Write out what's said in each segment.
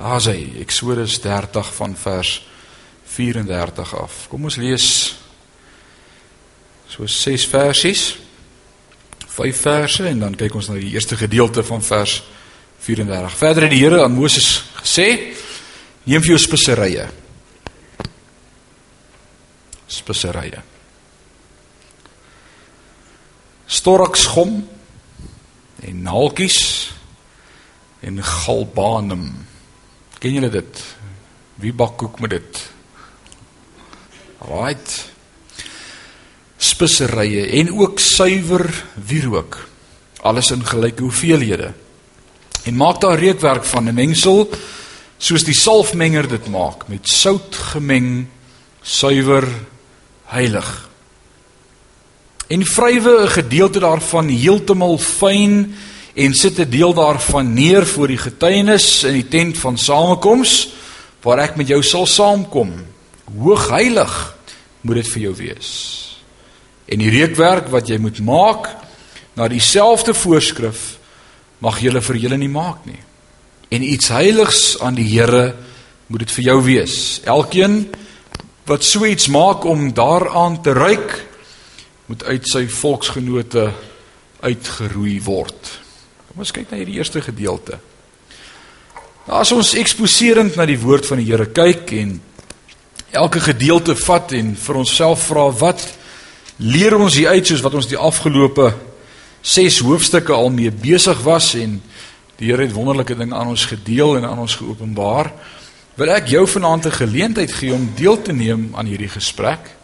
Daar is hy, Eksodus 30 van vers 34 af. Kom ons lees so ses versies. Vyf verse en dan kyk ons na die eerste gedeelte van vers 34. Verder het die Here aan Moses gesê: Neem vir jou speserye. Speserye. Storksgom en naaltjies en galbanum. Ken julle dit? Wie bak koek met dit? Right. Speserye en ook suiwer wierook. Alles in gelyke hoeveelhede. En maak daar reukwerk van 'n mengsel soos die salfmenger dit maak met sout gemeng, suiwer, heilig. En vrywe 'n gedeelte daarvan heeltemal fyn en sit 'n deel daarvan neer voor die getuienis in die tent van samekoms waar ek met jou sal saamkom. Hoogheilig moet dit vir jou wees. En die reukwerk wat jy moet maak na dieselfde voorskrif mag jy vir julle nie maak nie. En iets heiligs aan die Here moet dit vir jou wees. Elkeen wat so iets maak om daaraan te ruik moet uit sy volksgenote uitgeroei word. Kom ons kyk na hierdie eerste gedeelte. As ons eksposerend na die woord van die Here kyk en elke gedeelte vat en vir onsself vra wat leer ons hier uit soos wat ons die afgelope 6 hoofstukke al mee besig was en die Here het wonderlike dinge aan ons gedeel en aan ons geopenbaar. Wil ek jou vanaand 'n geleentheid gee om deel te neem aan hierdie gesprek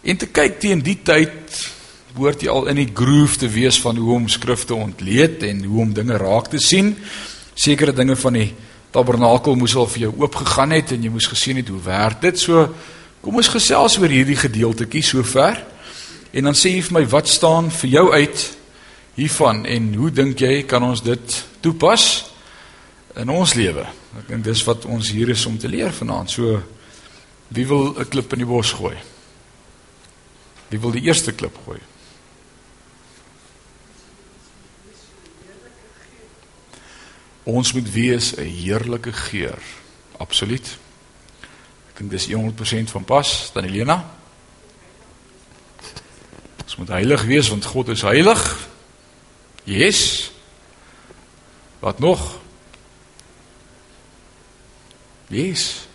en te kyk teen die tyd behoort jy al in die groove te wees van hoe om skrifte ontleed en hoe om dinge raak te sien. Sekere dinge van die tabernakel moes al vir jou oopgegaan het en jy moes gesien het hoe werk dit. So kom ons gesels oor hierdie gedeeltetjie sover. En dan sê jy vir my wat staan vir jou uit hiervan en hoe dink jy kan ons dit toepas in ons lewe? Ek dink dis wat ons hier is om te leer vanaand. So wie wil 'n klip in die bos gooi? Wie wil die eerste klip gooi? Ons moet wees 'n heerlike geur. Absoluut. Ek dink dis 100% van pas, dan Elena. Ons moet heilig wees want God is heilig. Yes. Wat nog? Yes.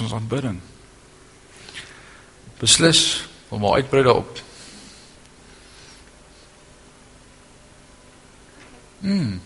Ons aanbidding beslis om maar uitbrei daarop. Mm.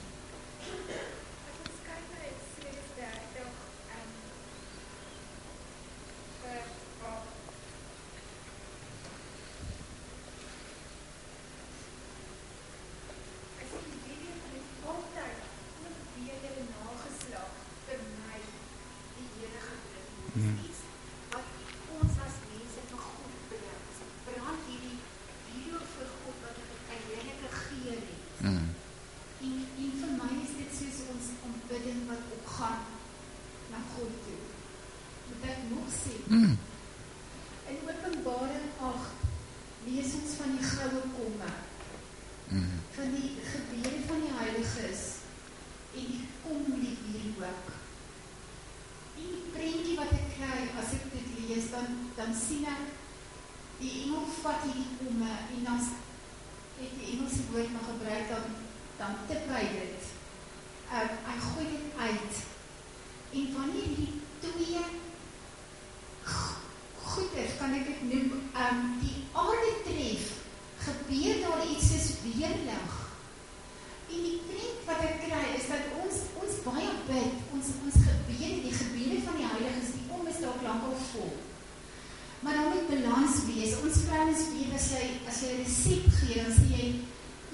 ons kleines dier as jy as jy 'n resep gee, dan sê jy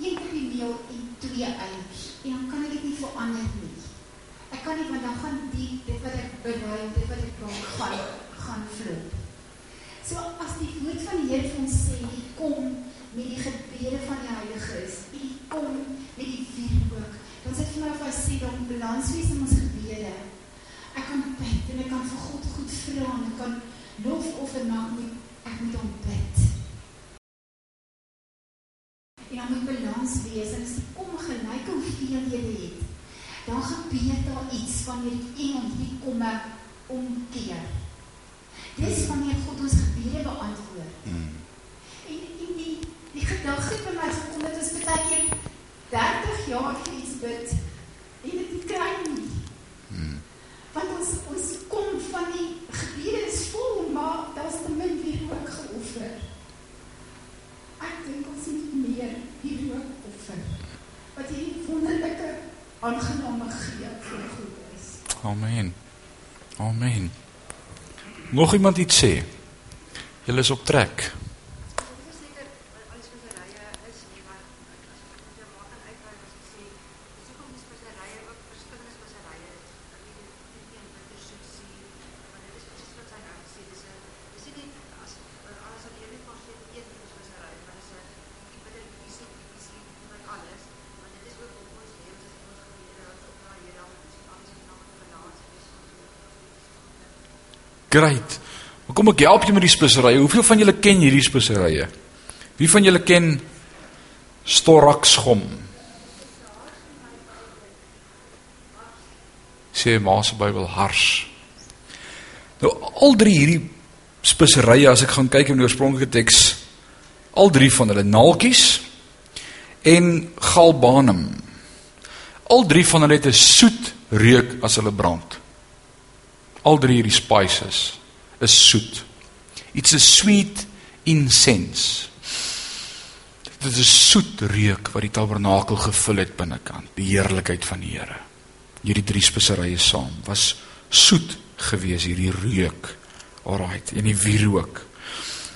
een koppie meel en twee eiers. En dan kan ek dit nie verander nie. Ek kan nie want dan gaan die dit wat ek berei, dit wat ek maak gaan gaan vloei. So as die woord van die Here vir ons sê, die kom met die gebede van die heiliges, die kom met die wierook. Dan sê vir my of hy sê dan balans wees in ons gebede. Ek kan bid en ek kan vir God goed vra en ek kan lof offer maak met Ek moet hom bid. En dan moet balans wees en as die kom gelyk hoeveelhede het, dan gebeur daar iets wanneer die en die komme omkeer. Dis wanneer God ons gebede beantwoord. Mm. En en die die gedagte by my gekom dat ons baie keer 30 jaar vir iets bid en dit kry nie. Mm. Want ons ons kom van die gebede is vol, maar daar's te min weer ook geoffer. Ek dink ons moet meer hier ook offer. Wat hierdie wonderlike aangename gee vir God is. Amen. Amen. Nog iemand iets sê? Julle is op trek. Verseker alles speserye is nie maar as ons jou maak en uitbrei as ek sê soek om die speserye ook verskillende speserye dat jy dit nie in bitter soet sien want dit is presies wat sy nou sê dis 'n dis nie net as alles wat jy net maar sê eet die speserye maar dis 'n bietjie bitter bietjie soet bietjie sien met alles want dit is ook op ons lewens as ons gebede as op na Here dan is alles in naam van balans en dis ons Great. Maar kom ek help jou met die speserye. Hoeveel van julle ken hierdie speserye? Wie van julle ken storaksgom? Sê maar se Bybel hars. Nou al drie hierdie speserye as ek gaan kyk in die oorspronklike teks, al drie van hulle naaltjies en galbanum. Al drie van hulle het 'n soet reuk as hulle brand. Al drie hierdie spices is soet. It's a sweet incense. Dit is 'n soet reuk wat die tabernakel gevul het binnekant, die heerlikheid van die Here. Hierdie drie speserye saam was soet gewees hierdie reuk. Alraight, en die wierook.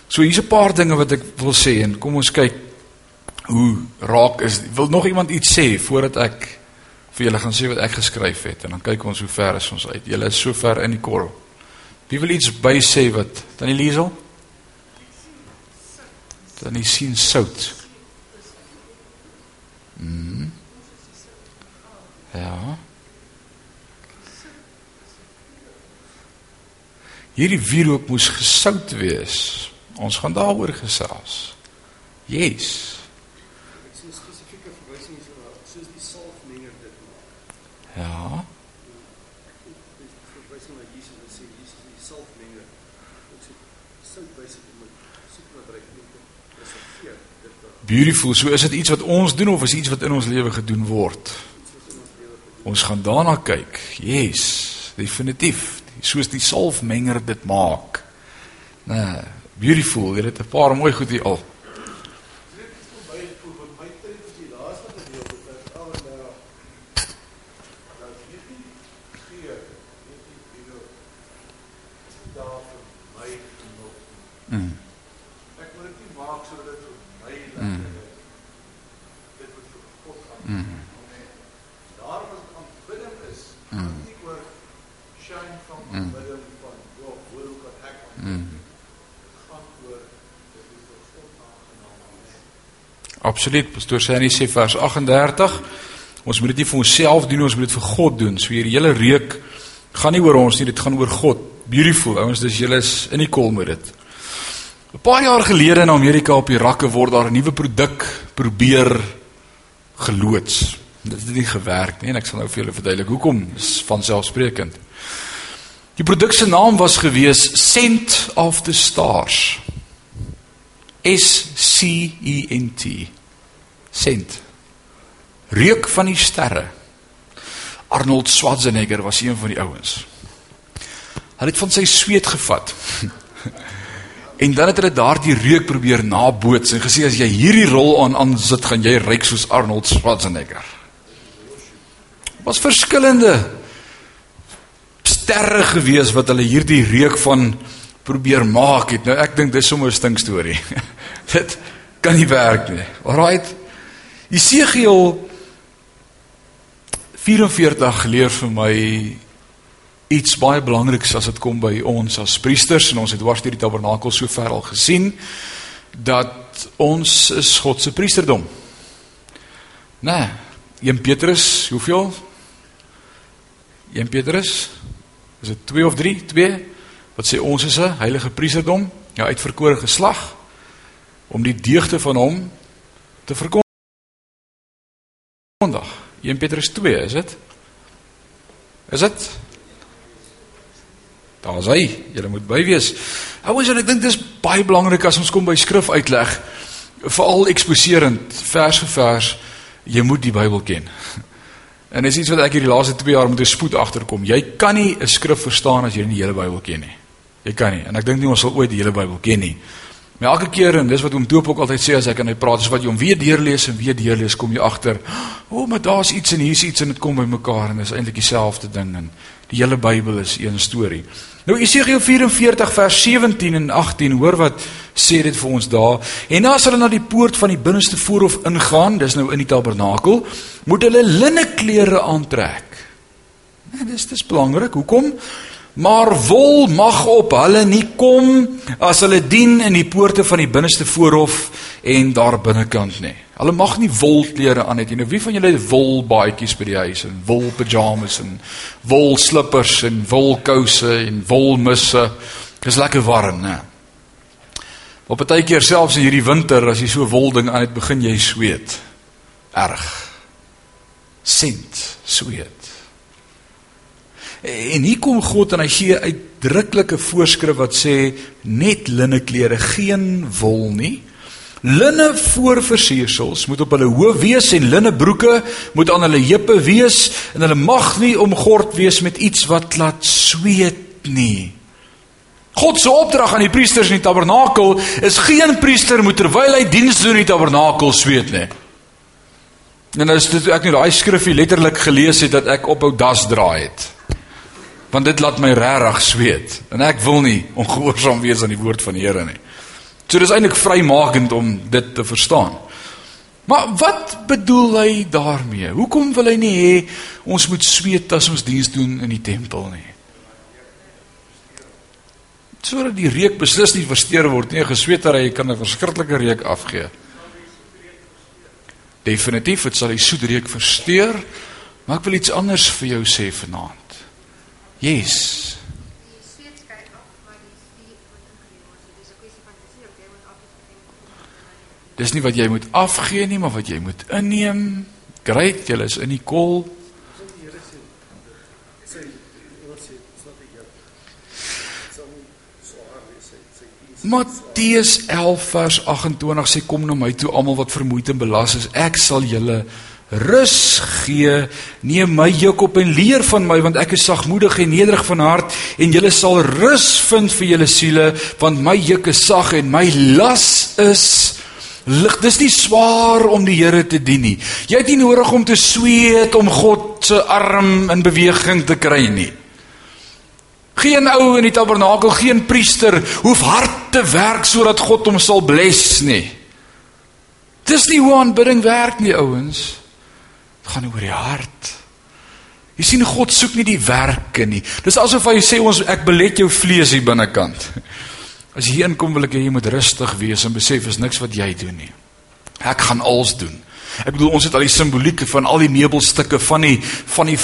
So hier's 'n paar dinge wat ek wil sê en kom ons kyk hoe raak is. Wil nog iemand iets sê voordat ek vir julle gaan sê wat ek geskryf het en dan kyk ons hoe ver is ons uit. Julle is so ver in die korrel. Wie wil iets by sê wat? Tannie Liesel? Tannie sien sout. Mm. Ja. Hierdie wierook moes gesout wees. Ons gaan daaroor gesels. Yes. Ek sien spesifieke verwysings na soos die salfmenger dit maak. Ja. Dis verwysing na Jesus en sê Jesus die salfmenger. Ek sê sout wys dit om soek na dryf nie. Dis 'n veer dit wat Beautiful. So is dit iets wat ons doen of is iets wat in ons lewe gedoen word? Ons gaan daarna kyk. Yes, definitief. Soos die salfmenger dit maak. Nee, beautiful. Jy het 'n paar mooi goed hier al. Dit is vir my vir wat my tyd is die laaste gedeelte dat al en nou dat hierdie gee hierdie video daar vir my genoeg. Mm. Ek wil dit nie maak sodat dit vir my Mm. lekker is. Dit moet vir God aan. Mm. Daarom as dit aanbidding is, Mm. nie oor shine van Mm. aanbidding van ja, hoor hoe kan ek aanbid. Mm. Gaan oor dit is vir God aangenaam. Amen. Absoluut. Pastoor sê vers 38, ons moet dit nie vir onsself doen, ons moet dit vir God doen. So hierdie hele reuk gaan nie oor ons nie, dit gaan oor God. Beautiful. Ouens, dis julle is in die kol met dit. 'n Paar jaar gelede in Amerika op die rakke word daar 'n nuwe produk probeer geloods. Dit het nie gewerk nie en ek sal nou vir julle verduidelik hoekom. Dis van selfsprekend. Die produk se naam was gewees Scent of the Stars. S C E N T. Scent. Reuk van die sterre. Arnold Schwarzenegger was een van die ouens. Hulle het van sy sweet gevat. en dan het hulle daardie reuk probeer naboots en gesê as jy hierdie rol aan aansit, gaan jy ryk soos Arnold Schwarzenegger. Was verskillende sterre gewees wat hulle hierdie reuk van probeer maak het. Nou ek dink dis sommer 'n stink storie. Dit kan nie werk nie. Alraight. Jesegiel 44 leer vir my iets baie belangriks as dit kom by ons as priesters en ons het dwars deur die tabernakel sover al gesien dat ons is God se priesterdom. Nee, 1 Petrus, hoeveel? 1 Petrus is dit 2 of 3? 2 wat sê ons is 'n heilige priesterdom, ja uitverkore geslag om die deugde van hom te verkondig. Sondag. 1 Petrus 2, is dit? Is dit? Daar's hy. Jy moet by wees. Ouens, en ek dink dis baie belangrik as ons kom by skrif uitleg, veral eksposerend vers vir vers, jy moet die Bybel ken. En dis iets wat ek hierdie laaste 2 jaar met 'n spoed agterkom. Jy kan nie 'n skrif verstaan as jy nie die hele Bybel ken nie. Jy kan nie. En ek dink nie ons sal ooit die hele Bybel ken nie. Maar elke keer en dis wat oom Doop ook altyd sê as ek aan hy praat, is wat jy hom weer deurlees en weer deurlees, kom jy agter, o, oh, maar daar's iets en hier's iets en dit kom bymekaar en dis eintlik dieselfde ding en die hele Bybel is een storie. Nou Esegiel 44 vers 17 en 18, hoor wat sê dit vir ons daar. En as hulle na die poort van die binneste voorhof ingaan, dis nou in die tabernakel, moet hulle linne klere aantrek. Nee, dis dis belangrik. Hoekom? Maar wol mag op hulle nie kom as hulle dien in die poorte van die binneste voorhof en daar binnekant nie. Hulle mag nie wolklere aan het nie. Nou wie van julle het wol baadjies by die huis en wol pyjamas en wol slippers en wol kouse en wol misse? Dis lekker warm, né? Op 'n tydjie selfs in hierdie winter as jy so wol ding aan het begin jy sweet. Erg. Sint sweet. En hier kom God en hy gee uitdruklike voorskrif wat sê net linne klere, geen wol nie. Linne voorversiersels moet op hulle hoof wees en linne broeke moet aan hulle heupe wees en hulle mag nie omgord wees met iets wat laat sweet nie. God se opdrag aan die priesters in die tabernakel is geen priester moet terwyl hy diens doen in die tabernakel sweet nie. En as dit ek nou daai skrifgie letterlik gelees het dat ek ophou das draai het want dit laat my regtig sweet en ek wil nie ongehoorsaam wees aan die woord van die Here nie. So dis eintlik vrymakend om dit te verstaan. Maar wat bedoel hy daarmee? Hoekom wil hy nie hê ons moet sweet as ons diens doen in die tempel nie? Sodat die reuk beslis nie versteur word nie. Gesweetery kan 'n verskriklike reuk afgee. Definitief, dit sal die soet reuk versteur. Maar ek wil iets anders vir jou sê vanaand. Yes. Dis nie wat jy moet afgee nie, maar wat jy moet inneem. Great, jy is in die kol. Matteus 11 vers 28 sê kom na my toe almal wat vermoeid en belas is, ek sal julle rus gee. Neem my juk op en leer van my want ek is sagmoedig en nederig van hart en julle sal rus vind vir julle siele want my juk is sag en my las is lig. Dis nie swaar om die Here te dien nie. Jy het nie nodig om te sweet om God se arm in beweging te kry nie. Geen ou in die tabernakel, geen priester hoef hard te werk sodat God hom sal bless nie. Dis nie hoe aanbidding werk nie, ouens gaan oor die hart. Jy sien God soek nie die werke nie. Dis asof hy sê ons ek belet jou vlees hier binnekant. As jy hier inkom wil ek hê jy moet rustig wees en besef is niks wat jy doen nie. Ek gaan alles doen. Ek bedoel ons het al die simbolieke van al die meubelstukke van die van die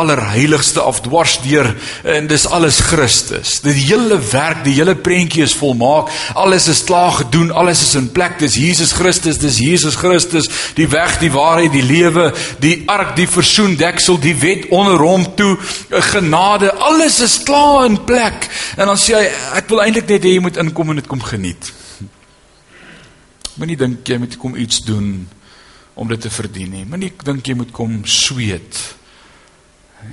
allerheiligste af dwars deur en dis alles Christus. Die hele werk, die hele prentjie is volmaak. Alles is klaar gedoen, alles is in plek. Dis Jesus Christus, dis Jesus Christus, die weg, die waarheid, die lewe, die ark, die versoendeksel, die wet onder hom toe, genade, alles is klaar in plek. En dan sê hy ek wil eintlik net hê jy moet inkom en dit kom geniet. Moenie dink jy moet kom iets doen nie om dit te verdien nie. Moenie dink jy moet kom sweet.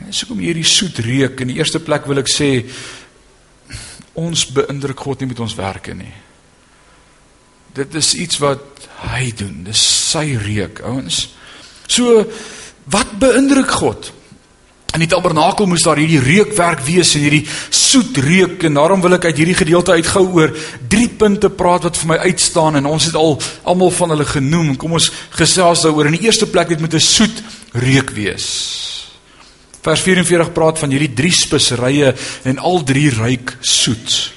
Dis hoekom hierdie soet reuk in die eerste plek wil ek sê ons beïndruk God nie met ons werke nie. Dit is iets wat hy doen. Dis sy reuk, ouens. So wat beïndruk God? In die tabernakel moes daar hierdie reukwerk wees en hierdie soet reuk en daarom wil ek uit hierdie gedeelte uitgou oor drie punte praat wat vir my uitstaan en ons het al almal van hulle genoem. Kom ons gesels daaroor. In die eerste plek dit moet 'n soet reuk wees. Vers 44 praat van hierdie drie speserye en al drie ruik soet.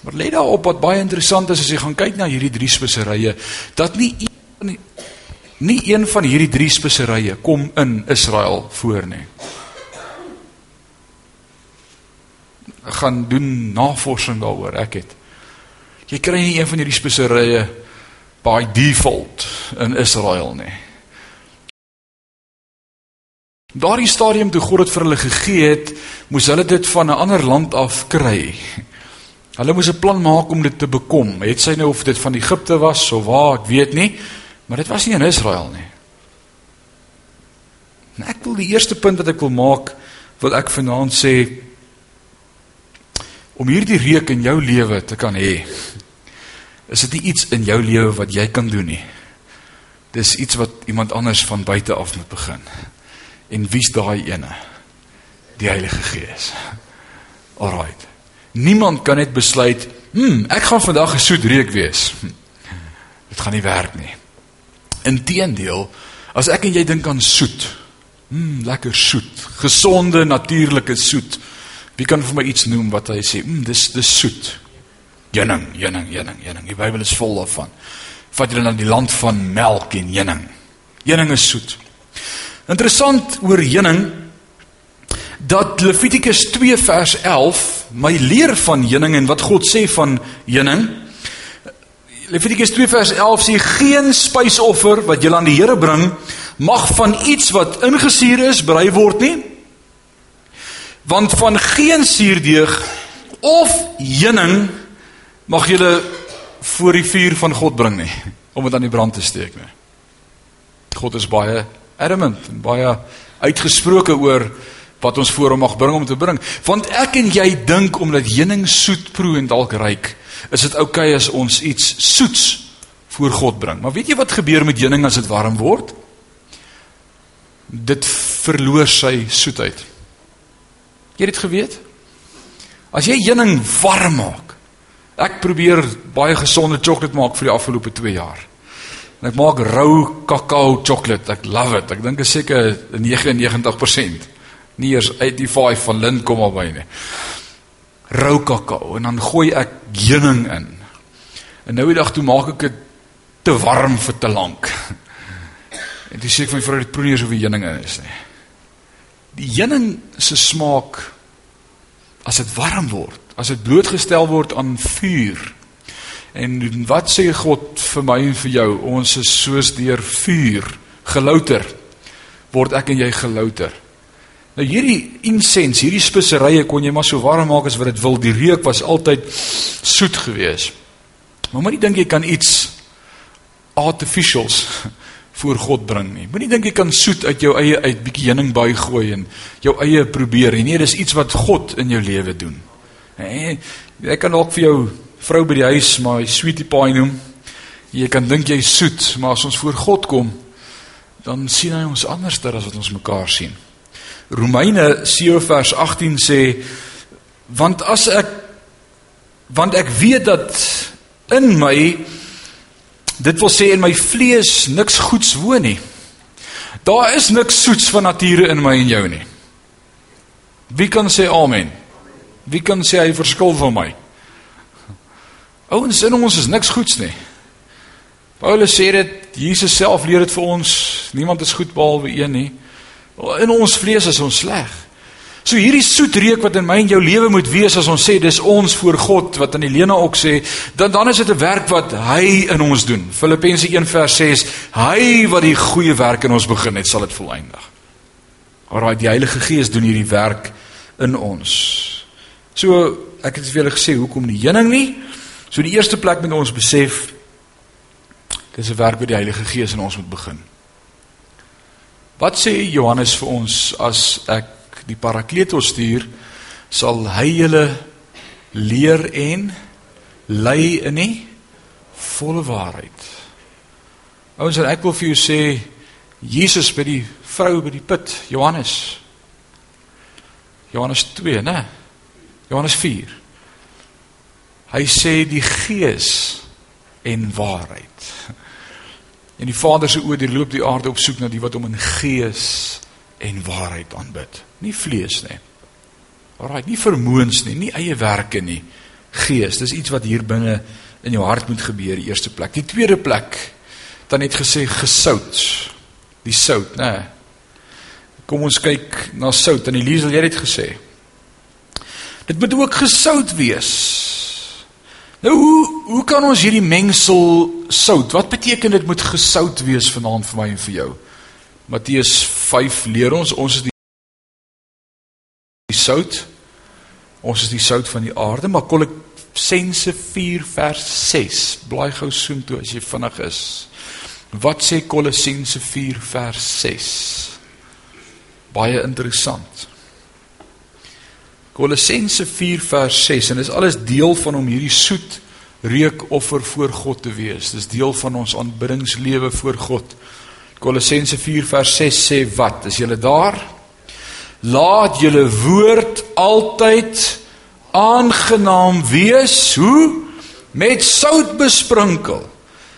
Maar let daarop wat baie interessant is as jy gaan kyk na hierdie drie speserye dat nie een van die Nie een van hierdie drie speserye kom in Israel voor nie. Gaan doen navorsing daaroor, ek het. Jy kry nie een van hierdie speserye by default in Israel nie. Daardie stadium toe God dit vir hulle gegee het, moes hulle dit van 'n ander land af kry. Hulle moes 'n plan maak om dit te bekom. Het sy nou of dit van Egipte was of waar, ek weet nie, maar dit was nie in Israel nie. En ek wil die eerste punt wat ek wil maak, wil ek vanaand sê om hierdie reuk in jou lewe te kan hê. Is dit nie iets in jou lewe wat jy kan doen nie? Dis iets wat iemand anders van buite af moet begin. En wie's daai ene? Die Heilige Gees. Alraight. Niemand kan net besluit, "Hm, ek gaan vandag 'n soet reuk wees." Hm, dit gaan nie werk nie. Inteendeel, as ek en jy dink aan soet, hm, lekker soet, gesonde, natuurlike soet. Wie kan vir my iets noem wat hy sê, "Hm, dis dis soet." Jenning, jenning, jenning, jenning. Die Bybel is vol daarvan. Vat julle na die land van melk en jenning. Jenning is soet. Interessant oor heuning dat Levitikus 2 vers 11 my leer van heuning en wat God sê van heuning. Levitikus 2 vers 11 sê geen spysoffer wat jy aan die Here bring mag van iets wat ingesuur is berei word nie. Want van geen suurdeeg of heuning mag jy voor die vuur van God bring nie om dit aan die brand te steek nie. God is baie adamant en baie uitgesproke oor wat ons voor hom mag bring om te bring. Want ek en jy dink omdat heuning soet proe en dalk ryk, is dit oukei okay as ons iets soets voor God bring. Maar weet jy wat gebeur met heuning as dit warm word? Dit verloor sy soetheid. Jy het dit geweet? As jy heuning warm maak. Ek probeer baie gesonde sjokolade maak vir die afgelope 2 jaar. En ek maak rou kakao chocolate. Ek love it. Ek dink is seker 99%. Nie eers 85 van Lind kom al by nie. Rou kakao en dan gooi ek heuning in. En nou die dag toe maak ek dit te warm vir te lank. En dis seker van vrou dit probeer of die heuning in is nie. Die heuning se smaak as dit warm word, as dit blootgestel word aan vuur En wat sê God vir my en vir jou? Ons is soos deur vuur gelouter. Word ek en jy gelouter. Nou hierdie insens, hierdie speserye kon jy maar so warm maak as wat dit wil. Die reuk was altyd soet geweest. Maar moenie dink jy kan iets artificials voor God bring nie. Moenie dink jy kan soet uit jou eie uit bietjie heuning by gooi en jou eie probeer nie. Nee, dis iets wat God in jou lewe doen. Nee, ek kan ook vir jou vrou by die huis maar sweetie pie noem. Jy kan dink jy soet, maar as ons voor God kom, dan sien hy ons anderster as wat ons mekaar sien. Romeine 7 vers 18 sê want as ek want ek weet dat in my dit wil sê in my vlees niks goeds woon nie. Daar is niks soets van nature in my en jou nie. Wie kan sê amen? Wie kan sê hy verskil van my? Ouens in ons is niks goeds nie. Paulus sê dit, Jesus self leer dit vir ons, niemand is goed behalwe een nie. In ons vlees is ons sleg. So hierdie soet reuk wat in my en jou lewe moet wees as ons sê dis ons voor God wat aan Helena ook sê, dan dan is dit 'n werk wat hy in ons doen. Filippense 1:6, hy wat die goeie werk in ons begin het, sal dit volëindig. Alraai, die Heilige Gees doen hierdie werk in ons. So ek het vir julle gesê hoekom die heuning nie? So die eerste plek moet ons besef dis 'n werk wat die Heilige Gees in ons moet begin. Wat sê Johannes vir ons as ek die Parakletos stuur, sal hy julle leer en lei in die volle waarheid. Ouens, ek wil vir jou sê Jesus by die vrou by die put, Johannes. Johannes 2, né? Johannes 4. Hy sê die gees en waarheid. En die Vader se oor die loop die aarde op soek na die wat hom in gees en waarheid aanbid. Nie vlees nie. Alraai, nie vermoëns nie, nie eie werke nie. Gees, dis iets wat hier binne in jou hart moet gebeur, die eerste plek. Die tweede plek, dan het gesê gesout. Die sout, né? Kom ons kyk na sout. En Elise, jy het dit gesê. Dit moet ook gesout wees. Nou hoe hoe kan ons hierdie mengsel sout? Wat beteken dit moet gesout wees vanaand vir my en vir jou? Matteus 5 leer ons ons is die die sout. Ons is die sout van die aarde, maar Kolossense 4 vers 6. Blaai gou soom toe as jy vinnig is. Wat sê Kolossense 4 vers 6? Baie interessant. Kolossense 4 vers 6 en dis alles deel van om hierdie soet reukoffer voor God te wees. Dis deel van ons aanbiddingslewe voor God. Kolossense 4 vers 6 sê wat? Is julle daar? Laat julle woord altyd aangenaam wees, hoe? Met sout besprinkel,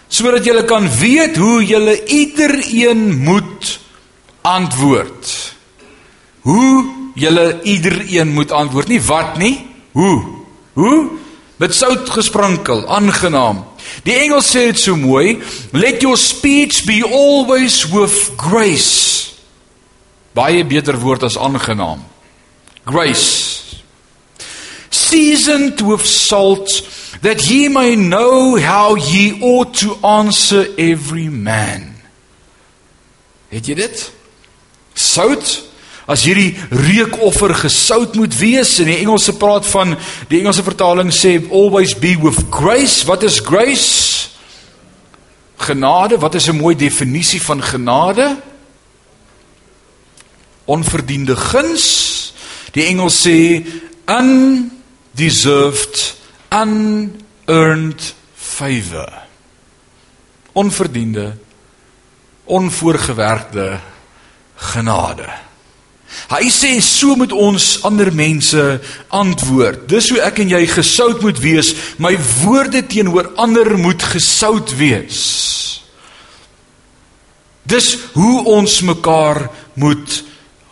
sodat julle kan weet hoe julle iedereen moet antwoord. Hoe julle iedereen moet antwoord, nie wat nie, hoe? Hoe? Met sout gesprinkel, aangenaam. Die Engels sê dit so mooi, let your speech be always with grace Baie beter woord as aangenaam. Grace. Seasoned with salt that ye may know how ye ought to answer every man. Het jy dit? Sout as hierdie reukoffer gesout moet wees in die Engelse praat van die Engelse vertaling sê always be with grace. Wat is grace? Genade, wat is 'n mooi definisie van genade? onverdiende guns. Die Engels sê undeserved, unearned favor. Onverdiende, onvoorgewerkte genade. Hy sê so moet ons ander mense antwoord. Dis hoe ek en jy gesout moet wees. My woorde teenoor ander moet gesout wees. Dis hoe ons mekaar moet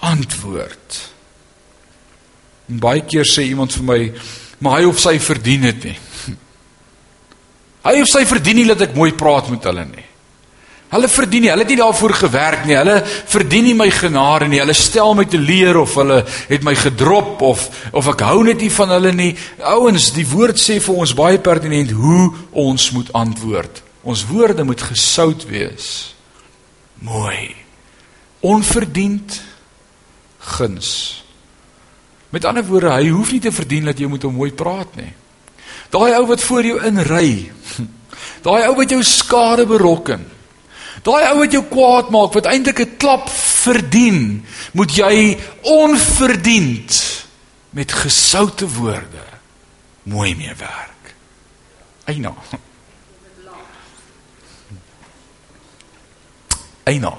antwoord. En baie keer sê iemand vir my, maar hy of sy verdien dit nie. Hy of sy verdien nie dat ek mooi praat met hulle nie. Hulle verdien nie, hulle het nie daarvoor gewerk nie. Hulle verdien nie my genade nie. Hulle stel my te leer of hulle het my gedrop of of ek hou net nie van hulle nie. Ouens, die woord sê vir ons baie pertinent hoe ons moet antwoord. Ons woorde moet gesout wees. Mooi. Onverdiend guns. Met ander woorde, hy hoef nie te verdien dat jy met hom mooi praat nie. Daai ou wat voor jou inry. Daai ou wat jou skade berokken. Daai ou wat jou kwaad maak wat eintlik 'n klap verdien, moet jy onverdiend met gesoute woorde mooi mee werk. Eina. Eina.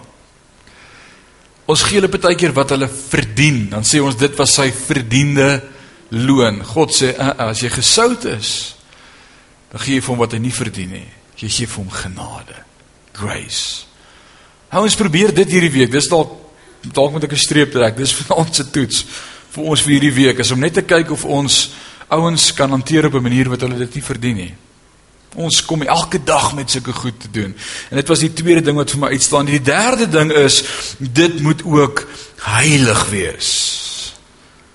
Ons gee hulle baie keer wat hulle verdien. Dan sê ons dit was sy verdiende loon. God sê uh, uh, as jy gesout is, dan gee jy vir hom wat hy nie verdien nie. Jy gee vir hom genade. Grace. Hou ons probeer dit hierdie week. Dis dalk dalk moet ek 'n streep trek. Dis vir ons se toets vir ons vir hierdie week is om net te kyk of ons ouens kan hanteer op 'n manier wat hulle dit nie verdien nie. Ons kom elke dag met sulke goed te doen. En dit was die tweede ding wat vir my uitstaan. Die derde ding is dit moet ook heilig wees.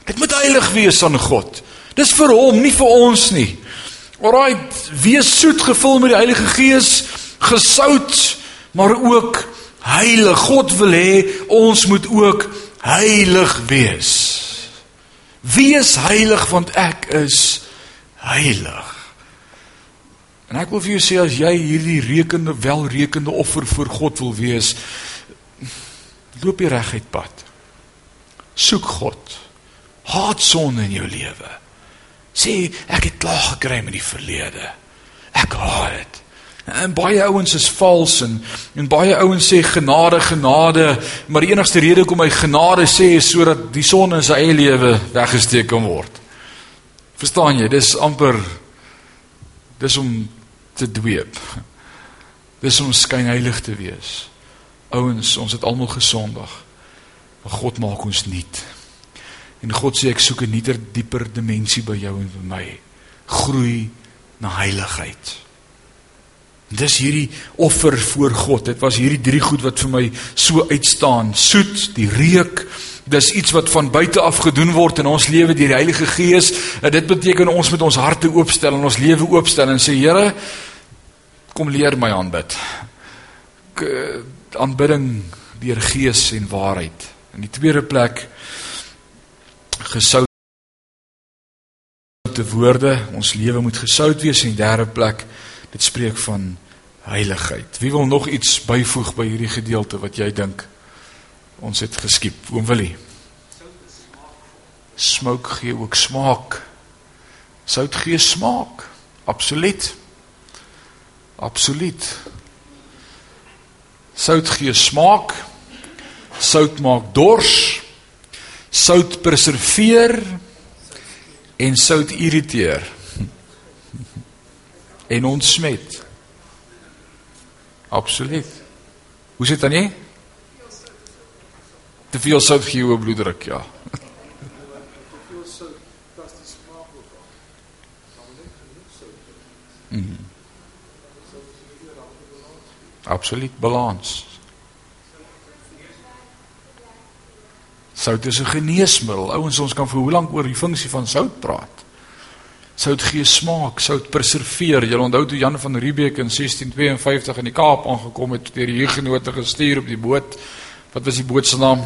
Dit moet heilig wees aan God. Dis vir hom, nie vir ons nie. Alraight, wees soet gevul met die Heilige Gees, gesout, maar ook heilig. God wil hê ons moet ook heilig wees. Wees heilig want ek is heilig. En ek wil vir jou sê as jy hierdie rekende welrekende offer voor God wil wees, loop jy reguit pad. Soek God. Haat sonde in jou lewe. Sê ek het klaar gekry met die verlede. Ek haat dit. En baie ouens is vals en en baie ouens sê genade genade, maar die enigste rede hoekom hy genade sê is sodat die son in sy eie lewe weggesteek kan word. Verstaan jy? Dis amper dis om te dweep. Dis om skynheilig te wees. Ouens, ons het almal gesondig. Maar God maak ons nuut. En God sê ek soek 'n nuuter, dieper dimensie by jou en by my. Groei na heiligheid. Dis hierdie offer voor God. Dit was hierdie drie goed wat vir my so uitstaan. Soet, die reuk, dis iets wat van buite af gedoen word in ons lewe deur die Heilige Gees. En dit beteken ons moet ons harte oopstel en ons lewe oopstel en sê Here, kom leer my aanbid. uh, aanbidding deur gees en waarheid. In die tweede plek gesoute woorde, ons lewe moet gesout wees en in die derde plek dit spreek van heiligheid. Wie wil nog iets byvoeg by hierdie gedeelte wat jy dink ons het geskiep? Oom Willie. Smoke gee ook smaak. Sout gee smaak. Absoluut. Absoluut. Sout gee smaak. Sout maak dors. Sout preserveer en sout irriteer. En ontsmet. Absoluut. Hoe sit dan nie? Te veel sout gee jou bloeddruk, ja. Mm. Absoluut balans. Sout is 'n geneesmiddel. Ouens, ons kan vir hoe lank oor die funksie van sout praat. Sout gee smaak, sout preserveer. Jy onthou toe Jan van Riebeeck in 1652 in die Kaap aangekom het deur die Hugenote gestuur op die boot. Wat was die boot se naam?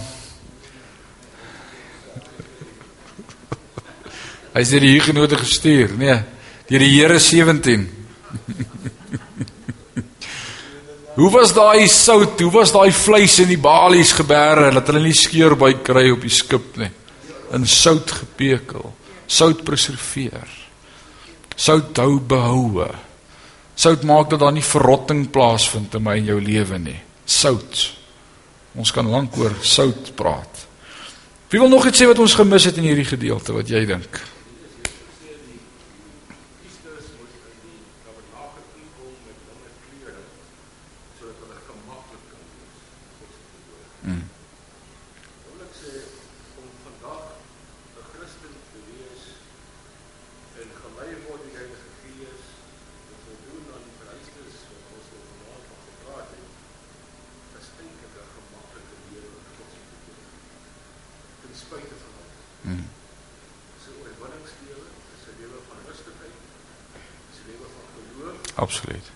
Hy deur die Hugenote gestuur, nee, deur die Here 17. Hoe was daai sout? Hoe was daai vleis in die balies gebeere dat hulle nie skeur by kry op die skip nie? In sout gepekel. Sout preserveer. Sout hou behoue. Sout maak dat daar nie verrotting plaasvind in my en jou lewe nie. Sout. Ons kan lank oor sout praat. Wie wil nog iets sê wat ons gemis het in hierdie gedeelte wat jy dink? Absoluut.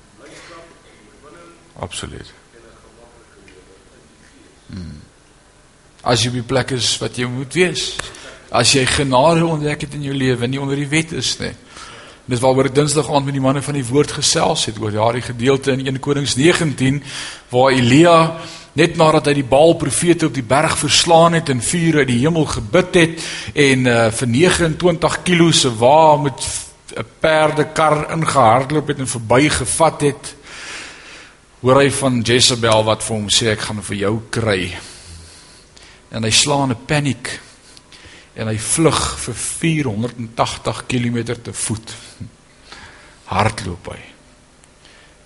Absoluut. Hmm. As jy op die plek is wat jy moet wees, as jy genade ontdek het in jou lewe, nie onder die wet is nie. Dis waaroor ek Dinsdag aand met die manne van die woord gesels het oor daardie gedeelte in 1 Konings 19 waar Elia net nadat hy die Baal profete op die berg verslaan het en vuur uit die hemel gebid het en uh, vir 29 kg se wa met 'n perdekar ingehardloop het en verbygevat het hoor hy van Jezebel wat vir hom sê ek gaan vir jou kry. En hy slaan 'n paniek en hy vlug vir 480 km te voet. Hardloop hy.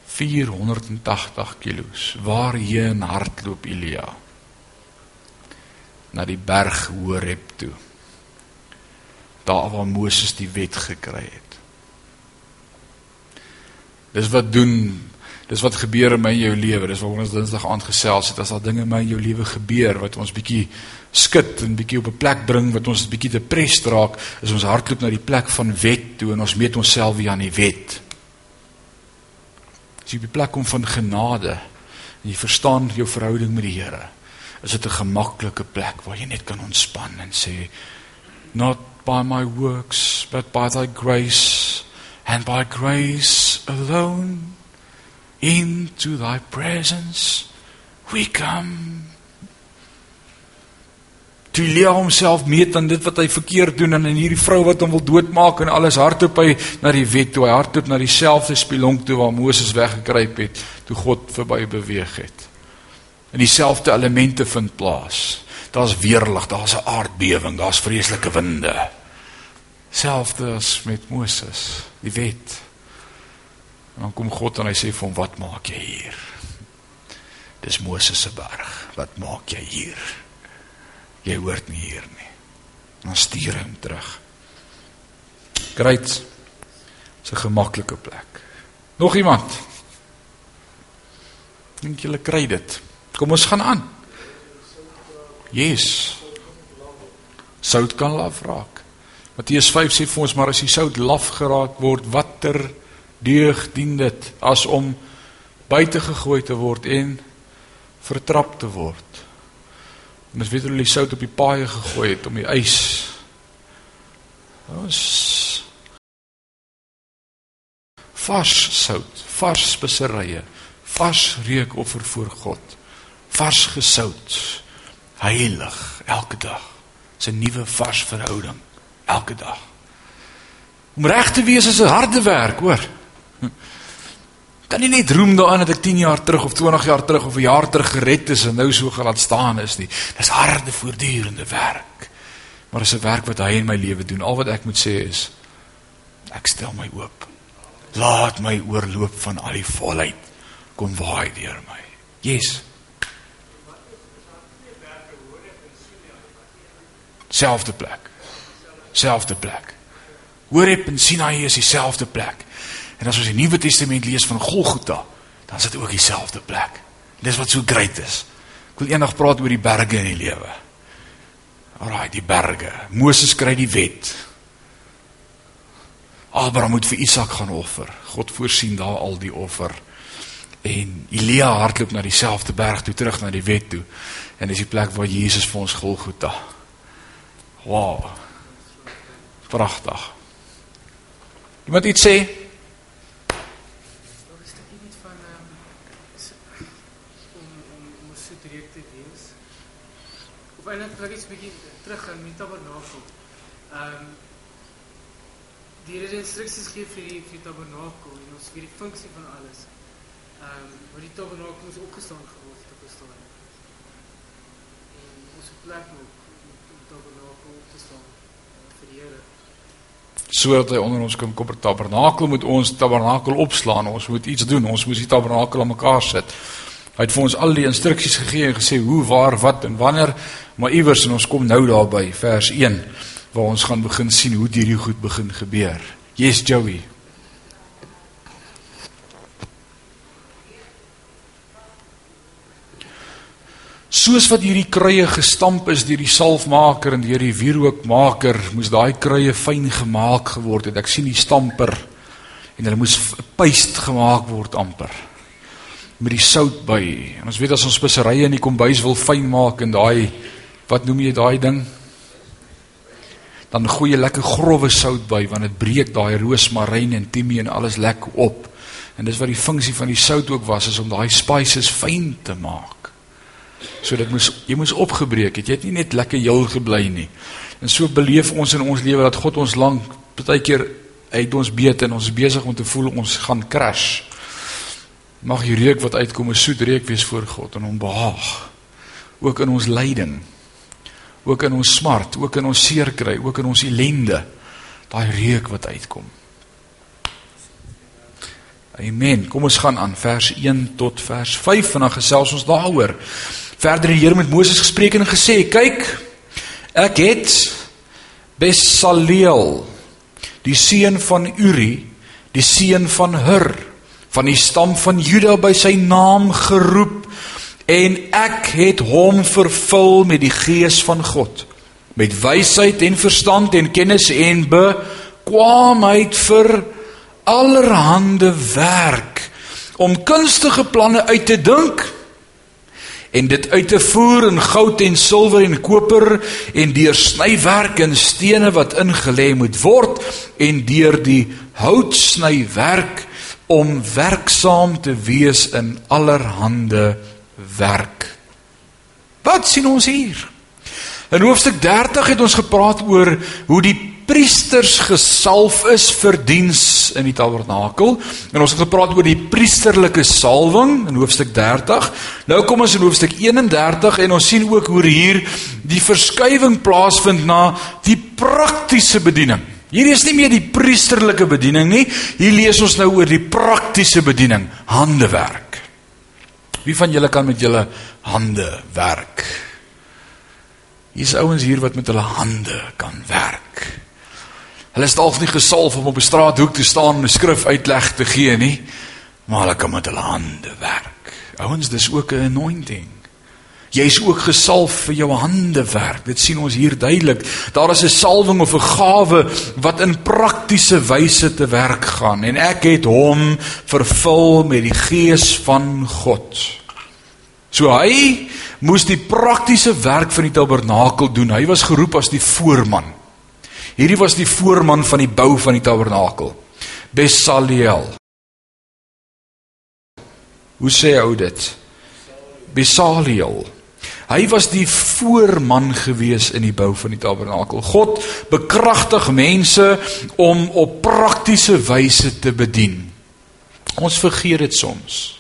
480 kilos. Waarheen hardloop Elia? Na die berg Horeb toe. Daar waar Moses die wet gekry het Dis wat doen dis wat gebeur in my en jou lewe. Dis wat ons Dinsdag aand gesels het as daar dinge in my en jou lewe gebeur wat ons bietjie skud en bietjie op 'n plek bring wat ons bietjie depressed raak, is ons hardloop na die plek van wet toe en ons meet onsself weer aan die wet. As jy die plek kom van genade en jy verstaan jou verhouding met die Here, is dit 'n gemaklike plek waar jy net kan ontspan en sê not by my works but by thy grace and by grace alone into thy presence we come. Toe leer homself meet aan dit wat hy verkeerd doen en in hierdie vrou wat hom wil doodmaak en alles hardop hy na die wet toe hy hardop na dieselfde spilonk toe waar Moses weggekruip het toe God verby beweeg het. En dieselfde elemente vind plaas. Daar's weerlig daar's 'n aardbewing daar's vreeslike winde. Selfde as met Moses, die wet. En dan kom God en hy sê vir hom, "Wat maak jy hier?" Dis Moses se berg. "Wat maak jy hier?" Jy hoort nie hier nie. En dan stuur hy hom terug. Great. Dis 'n gemaklike plek. Nog iemand? Dink julle kry dit? Kom ons gaan aan. Yes. Sout kan laf raak. Matteus 5 sê vir ons maar as die sout laf geraak word, watter deug dien dit as om buite gegooi te word en vertrap te word. Ons weet hulle die sout op die paaie gegooi het om die ys. Ons vars sout, vars speserye, vars reukoffer voor God. Vars gesout. Heilig elke dag. 'n nuwe vars verhouding elke dag. Om reg te wees is 'n harde werk, hoor. Kan nie net roem daaraan dat ek 10 jaar terug of 20 jaar terug of 'n jaar terug gered is en nou so gelaat staan is nie. Dis harde voortdurende werk. Maar dis 'n werk wat hy in my lewe doen. Al wat ek moet sê is ek stel my oop. Laat my oorloop van al die volheid kom waai deur my. Yes. Selfde plek. Selfde plek. Horeb en Sinaï is dieselfde plek. En as ons die Nuwe Testament lees van Golgotha, dan is dit ook dieselfde plek. Dis wat so great is. Ek wil eendag praat oor die berge in die lewe. Alraai, die berge. Moses kry die wet. Abraham moet vir Isak gaan offer. God voorsien daar al die offer. En Elia hardloop na dieselfde berg toe terug na die wet toe. En dis die plek waar Jesus vir ons Golgotha. Wow. Pragtig. Iemand iets sê? Nog 'n stukkie net van ehm s- om om om 'n soet reuk te wees. Wil ek iets bietjie terug met die tabernakel. Ehm die het instruksies gegee vir die vir die tabernakel en ons vir die funksie van alles. Ehm waar die tabernakel moes opgestaan geword het op 'n stadium. En ons plek ook die tabernakel op te staan eh, vir die Here. sodat hy onder ons kan kom per tabernakel moet ons tabernakel opslaan ons moet iets doen ons moet die tabernakel aan mekaar sit hy het vir ons al die instruksies gegee en gesê hoe waar wat en wanneer maar iewers en ons kom nou daarby vers 1 waar ons gaan begin sien hoe hierdie goed begin gebeur yes Joey Soos wat hierdie kruie gestamp is deur die salfmaker en deur die wierookmaker, moes daai kruie fyn gemaak geword het. Ek sien die stamper en hulle moes paste gemaak word amper met die sout by. En ons weet as ons speserye in die kombuis wil fyn maak en daai wat noem jy daai ding? Dan gooi jy lekker grouwe sout by want dit breek daai roosmaryn en timie en alles lekker op. En dis wat die funksie van die sout ook was is om daai spices fyn te maak. So dit moes jy moes opgebreek het. Jy het nie net lekker heel gebly nie. En so beleef ons in ons lewe dat God ons lank baie keer uit ons beet en ons besig om te voel ons gaan crash. Mag die reuk wat uitkom 'n soet reuk wees voor God en hom behaag. Ook in ons lyding. Ook in ons smart, ook in ons seer kry, ook in ons ellende. Daai reuk wat uitkom. Amen. Kom ons gaan aan vers 1 tot vers 5 en dan gesels ons daaroor. Verder het die Here met Moses gespreek en gesê: "Kyk, ek het Besaleel, die seun van Uri, die seun van Hur, van die stam van Juda by sy naam geroep en ek het hom vervul met die gees van God, met wysheid en verstand en kennis en bekwaamheid vir allerhande werk om kunstige planne uit te dink en dit uit te voer in goud en silwer en koper en deur snywerk en stene wat ingelê moet word en deur die houtsnywerk om werksaam te wees in allerhande werk. Wat sien ons hier? In hoofstuk 30 het ons gepraat oor hoe die priesters gesalf is vir diens in die tabernakel en ons het gepraat oor die priesterlike salwing in hoofstuk 30. Nou kom ons in hoofstuk 31 en ons sien ook hoe hier die verskywing plaasvind na die praktiese bediening. Hier is nie meer die priesterlike bediening nie. Hier lees ons nou oor die praktiese bediening, handewerk. Wie van julle kan met julle hande werk? Hier's ouens hier wat met hulle hande kan werk. Hulle is dalk nie gesalf om op 'n straathoek te staan en 'n skrif uitleg te gee nie, maar hulle kan met hulle hande werk. Ouens, dis ook 'n anointing. Jy's ook gesalf vir jou hande werk. Dit sien ons hier duidelik. Daar is 'n salwing of 'n gawe wat in praktiese wyse te werk gaan en ek het hom vervul met die gees van God. So hy moes die praktiese werk van die tabernakel doen. Hy was geroep as die voorman. Hierdie was die voorman van die bou van die tabernakel. Besaliel. Hoe sê ou dit? Besaliel. Hy was die voorman gewees in die bou van die tabernakel. God bekragtig mense om op praktiese wyse te bedien. Ons vergeet dit soms.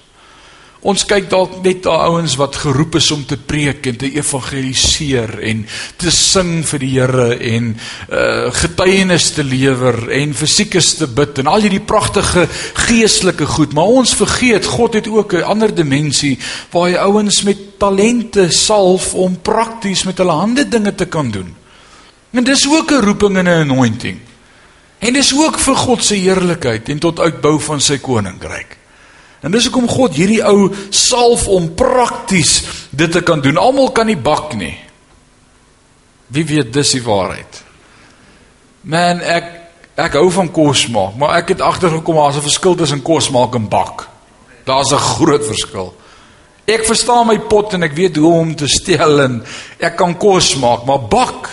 Ons kyk dalk net na ouens wat geroep is om te preek en te evangeliseer en te sing vir die Here en uh getuienis te lewer en fisiekes te bid en al hierdie pragtige geestelike goed, maar ons vergeet God het ook 'n ander dimensie waar hy ouens met talente salf om prakties met hulle hande dinge te kan doen. En dis ook 'n roeping en 'n anointing. En dis ook vir God se heerlikheid en tot uitbou van sy koninkryk. En dis hoekom God hierdie ou salf om prakties dit te kan doen. Almal kan nie bak nie. Wie weet dis die waarheid? Man, ek ek hou van kos maak, maar ek het agtergekom daar's 'n verskil tussen kos maak en bak. Daar's 'n groot verskil. Ek verstaan my pot en ek weet hoe om te stel en ek kan kos maak, maar bak.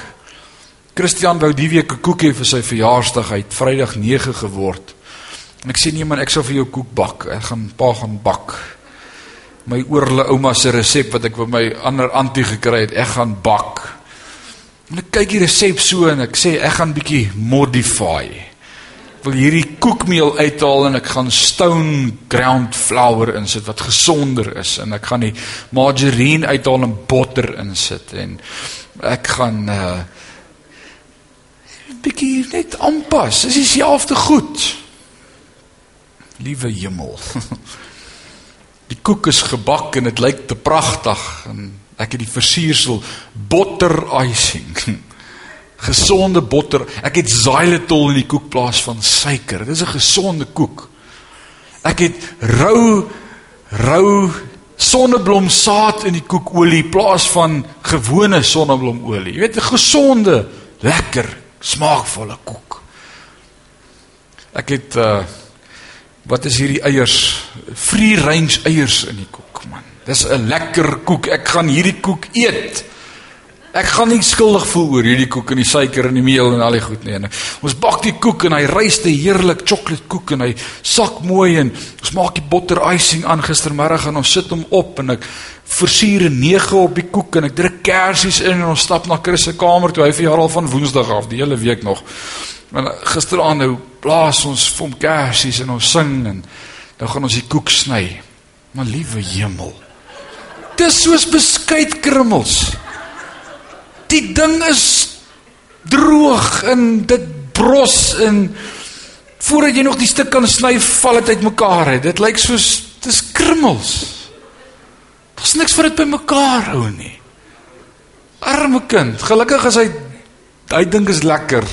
Christian wou die week 'n koek hê vir sy verjaarsdag. Hy het Vrydag 9 geword. En ek sê nee man, ek sal vir jou koek bak. Ek gaan pa gaan bak. My oorle ouma se resep wat ek by my ander antie gekry het, ek gaan bak. En ek kyk die resep so en ek sê ek gaan bietjie modify. Ek wil hierdie koekmeel uithaal en ek gaan stone ground flour insit wat gesonder is en ek gaan die margarine uithaal en botter insit en ek gaan uh bietjie net aanpas. Dis dieselfde goed. Liewe hemel. Die koek is gebak en dit lyk te pragtig en ek het die versiersel butter icing. Gesonde botter. Ek het xylitol in die koek plaas van suiker. Dit is 'n gesonde koek. Ek het rou rou sonneblomsaad in die koekolie plaas van gewone sonneblomolie. Jy weet 'n gesonde, lekker, smaakvolle koek. Ek het uh Wat is hierdie eiers? Free range eiers in die koek, man. Dis 'n lekker koek. Ek gaan hierdie koek eet. Ek gaan nie skuldig voel oor hierdie koek en die suiker en die meel en al die goed nie. Ons bak die koek en hy ryste heerlik chocolate koek en hy sak mooi en ons maak die butter icing aan gistermiddag en ons sit hom op en ek versier 'n 9 op die koek en ek druk kersies in en ons stap na Chris se kamer toe hy verjaar al van Woensdag af die hele week nog. Want gisteraand nou blaas ons vir hom kersies en ons sing en nou gaan ons die koek sny. Maar liewe hemel. Dis soos beskuit krummels. Die ding is droog en dit bros en voordat jy nog die stuk kan sny, val dit uitmekaar uit. Dit lyk soos dis krummels. Daar's niks vir dit bymekaar hou nie. Arme kind, gelukkig is hy hy dink is lekker.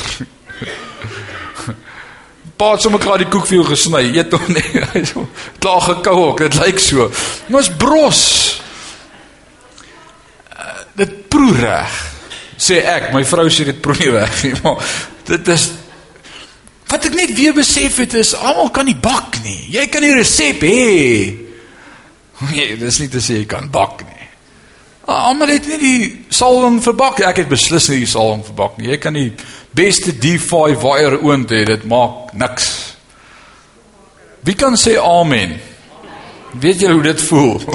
Pa het sommer klaar die koek vir jou gesny. Eet hom so klaar gekou ook. Dit lyk so. Ons bros. Uh, dit proe reg. Sê ek, my vrou sê dit proe nie reg nie, maar dit is wat ek net weer besef het is almal kan nie bak nie. Jy kan die resep hê. Nee, dis nie te sê jy kan bak nie. Almal het nie die salwing vir bak. Ek het beslis nie die salwing vir bak nie. Jy kan die beste D5 wire oond hê, dit maak niks. Wie kan sê amen? Weet jy hoe dit voel?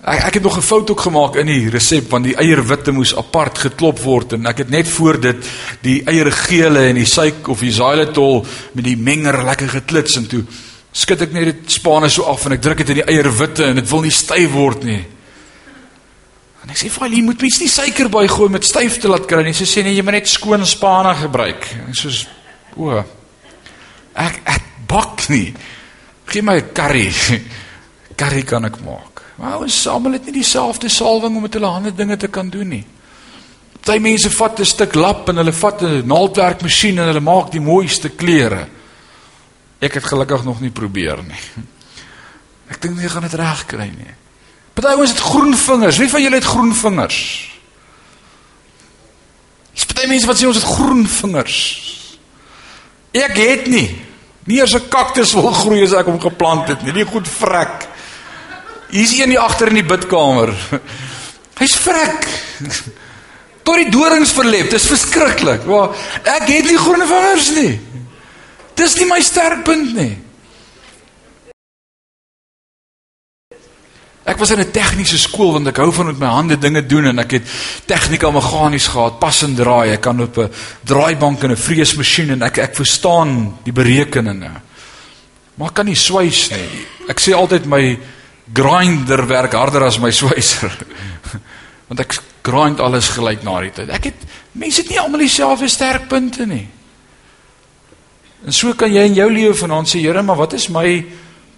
ek het nog 'n fout ook gemaak in die resep want die eierwitte moes apart geklop word en ek het net voor dit die eiergele en die suik of die xylitol met die menger lekker geklits en toe skud ek net dit spane so af en ek druk dit in die eierwitte en dit wil nie styf word nie. En ek sê vir hulle, jy moet mens nie suiker bygooi met styf te laat kry nie. Sy sê nee, jy moet net skoon spane gebruik. En sê o. Ek ek bak nie. Gee my 'n curry. Curry kan ek maak. Maar ons almal het nie dieselfde salwing om met hulle hande dinge te kan doen nie. Party mense vat 'n stuk lap en hulle vat 'n naaldwerkmasjien en hulle maak die mooiste klere. Ek het gelukkig nog nie probeer nie. Ek dink nie gaan dit reg kry nie. Party ouens het groen vingers. Wie van julle het groen vingers? Dis party mense wat sê ons het groen vingers. Ek het nie. Nie eers 'n kaktus wil groei as ek hom geplant het nie. Nie goed vrek. Hier's een hier agter in die bidkamer. Hy's vrek. Tot die dorings verlep. Dis verskriklik. Waar ek het nie groene vingers nie. Dis nie my sterkpunt nie. Ek was in 'n tegniese skool want ek hou van met my hande dinge doen en ek het tegnika meganies gehad, pas en draai. Ek kan op 'n draaibank en 'n vreesmasjien en ek ek verstaan die berekeninge. Maar ek kan nie swys nie. Ek sê altyd my grinder werk harder as my swyser. want ek grind alles gelyk na die tyd. Ek het mense het nie almal dieselfde sterkpunte nie. En so kan jy in jou lewe vanaand sê, Here, maar wat is my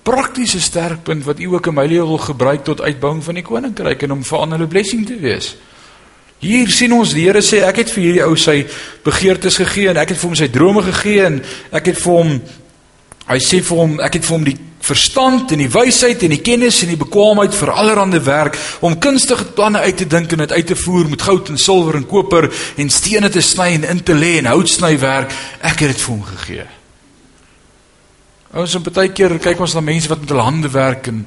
praktiese sterkpunt wat U ook in my lewe wil gebruik tot uitbouing van die koninkryk en om vir ander 'n blessing te wees? Hier sien ons die Here sê ek het vir hierdie ou sy begeertes gegee en ek het vir hom sy drome gegee en ek het vir hom hy sê vir hom ek het vir hom die verstand en die wysheid en die kennis en die bekwaamheid vir allerlei werk om kunstige planne uit te dink en dit uit te voer met goud en silwer en koper en stene te sny en in te lê en houtsnywerk ek het dit vir hom gegee. Ons op baie keer kyk ons na mense wat met hulle hande werk en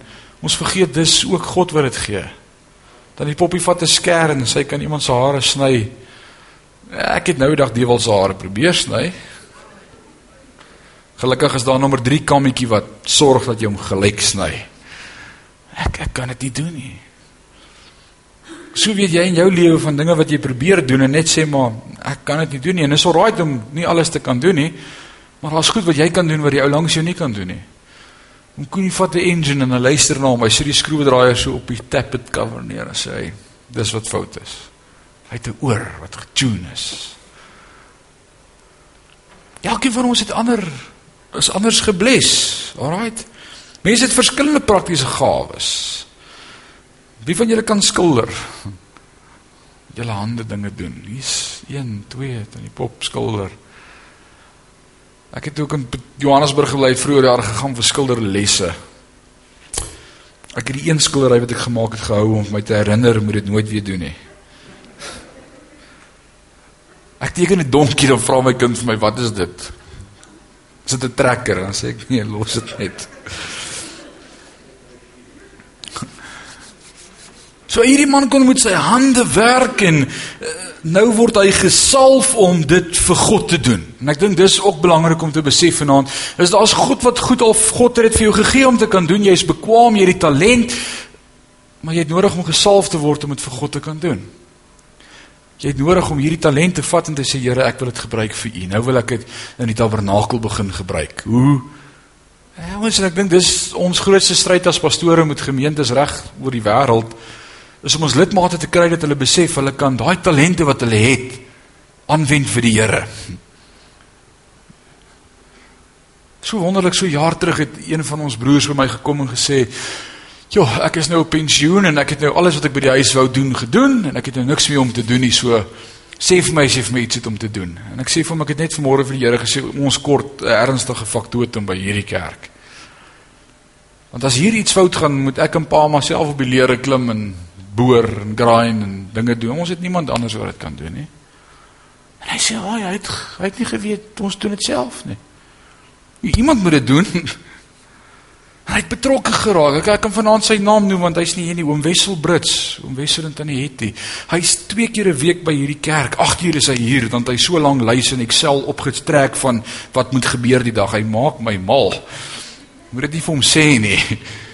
ons vergeet dis ook God wat dit gee. Dan die poppie vat 'n skêr en sy kan iemand se hare sny. Ek het nou die dag dewel se hare probeer sny. Gelukkig is daar nommer 3 kammetjie wat sorg dat jy hom gelyk sny. Ek ek kan dit nie doen nie. So weet jy in jou lewe van dinge wat jy probeer doen en net sê maar ek kan dit nie doen nie en is alraai om nie alles te kan doen nie. Maar daar's goed wat jy kan doen wat die ou langs jou nie kan doen nie. Hoe kon jy vat 'n engine en 'n luister na hom, hy sit die skroewedraaier so op die tappet cover neer en sê hy dis wat fout is. Hy het 'n oor wat getune is. Elkeen van ons het ander is anders gebles. Alraight. Mense het verskillende praktiese gawes. Wie van julle kan skilder? Julle hande dinge doen. Hier's 1, 2, dan die pop skilder. Ek het ook in Johannesburg gebly vroeër jaar gegaan vir skilderlesse. Ek het die een skildery wat ek gemaak het gehou om my te herinner moet dit nooit weer doen nie. Ek teken 'n donkie dan vra my kind vir my wat is dit? Is dit 'n trekker? Dan sê ek nee, los dit net. So hierdie man kon met sy hande werk en uh, nou word hy gesalf om dit vir God te doen. En ek dink dis ook belangrik om te besef vanaand. Is daar's God wat goed of God het dit vir jou gegee om te kan doen. Jy's bekwam, jy het die talent, maar jy het nodig om gesalf te word om dit vir God te kan doen. Jy het nodig om hierdie talent te vat en te sê Here, ek wil dit gebruik vir U. Nou wil ek dit in die tabernakel begin gebruik. Hoe? Ja, ons ek dink dis ons grootste stryd as pastore met gemeentes reg oor die wêreld is om ons lidmate te kry dat hulle besef hulle kan daai talente wat hulle het aanwend vir die Here. So wonderlik so jaar terug het een van ons broers by my gekom en gesê Ja, ek is nou op pensioen en ek het nou alles wat ek by die huis wou doen gedoen en ek het nou niks meer om te doen nie. So sê vir my, sê vir my iets om te doen. En ek sê vir hom ek het net vanmôre vir die Here gesê ons kort 'n ernstige faktotum by hierdie kerk. Want as hier iets fout gaan, moet ek en pa myself op die leere klim en boor en grind en dinge doen. Ons het niemand anders wat dit kan doen nie. En hy sê, "Ag, hy het hy het nie geweet ons doen dit self nie." Iemand moet dit doen. Hy het betrokke geraak. Ek, ek kan vanaand sy naam noem want hy's nie hier nie, oom Wessel Brits, oom Wessel en tannie Hetty. Hy's twee keer 'n week by hierdie kerk. 8 uur is hy hier want hy so lank lys in Excel opgetrek van wat moet gebeur die dag. Hy maak my mal. Moet dit nie vir hom sê nie.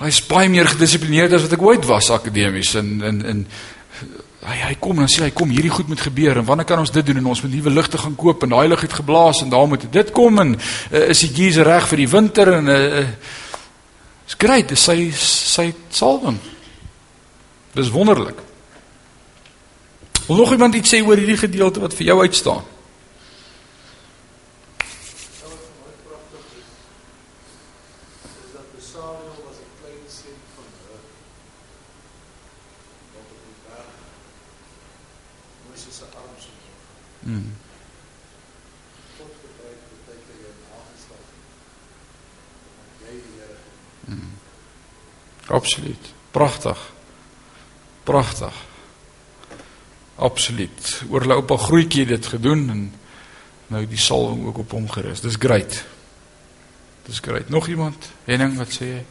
Hy's baie meer gedissiplineerd as wat ek ooit was akademies en en en hy hy kom en sê hy kom hierdie goed moet gebeur en wanneer kan ons dit doen en ons moet nuwe ligte gaan koop en daai lig het geblaas en daar moet dit kom en uh, is die geyser reg vir die winter en uh, is great dis sy sy salwing. Dis wonderlik. Wil nog iemand iets sê oor hierdie gedeelte wat vir jou uitstaan pragtig. Pragtig. Absoluut. Oor hulle oupa grootjie dit gedoen en nou die salwing ook op hom gerus. Dis great. Dis great. Nog iemand? Henning, wat sê jy?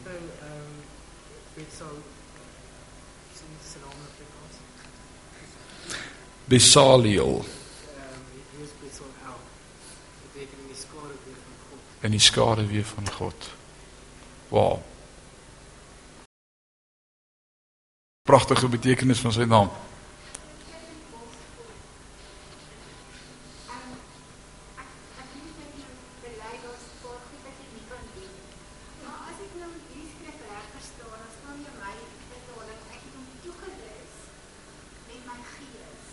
Besaliel. En die skade weer van God. Wow. Pragtige betekenis van sy naam. Ek weet net nie belei daar's paar goed wat jy nie kan doen. Maar as ek nou hierdie skrif reg verstaan, dan staan jy my vertaling ek het hom toegerus met my gees.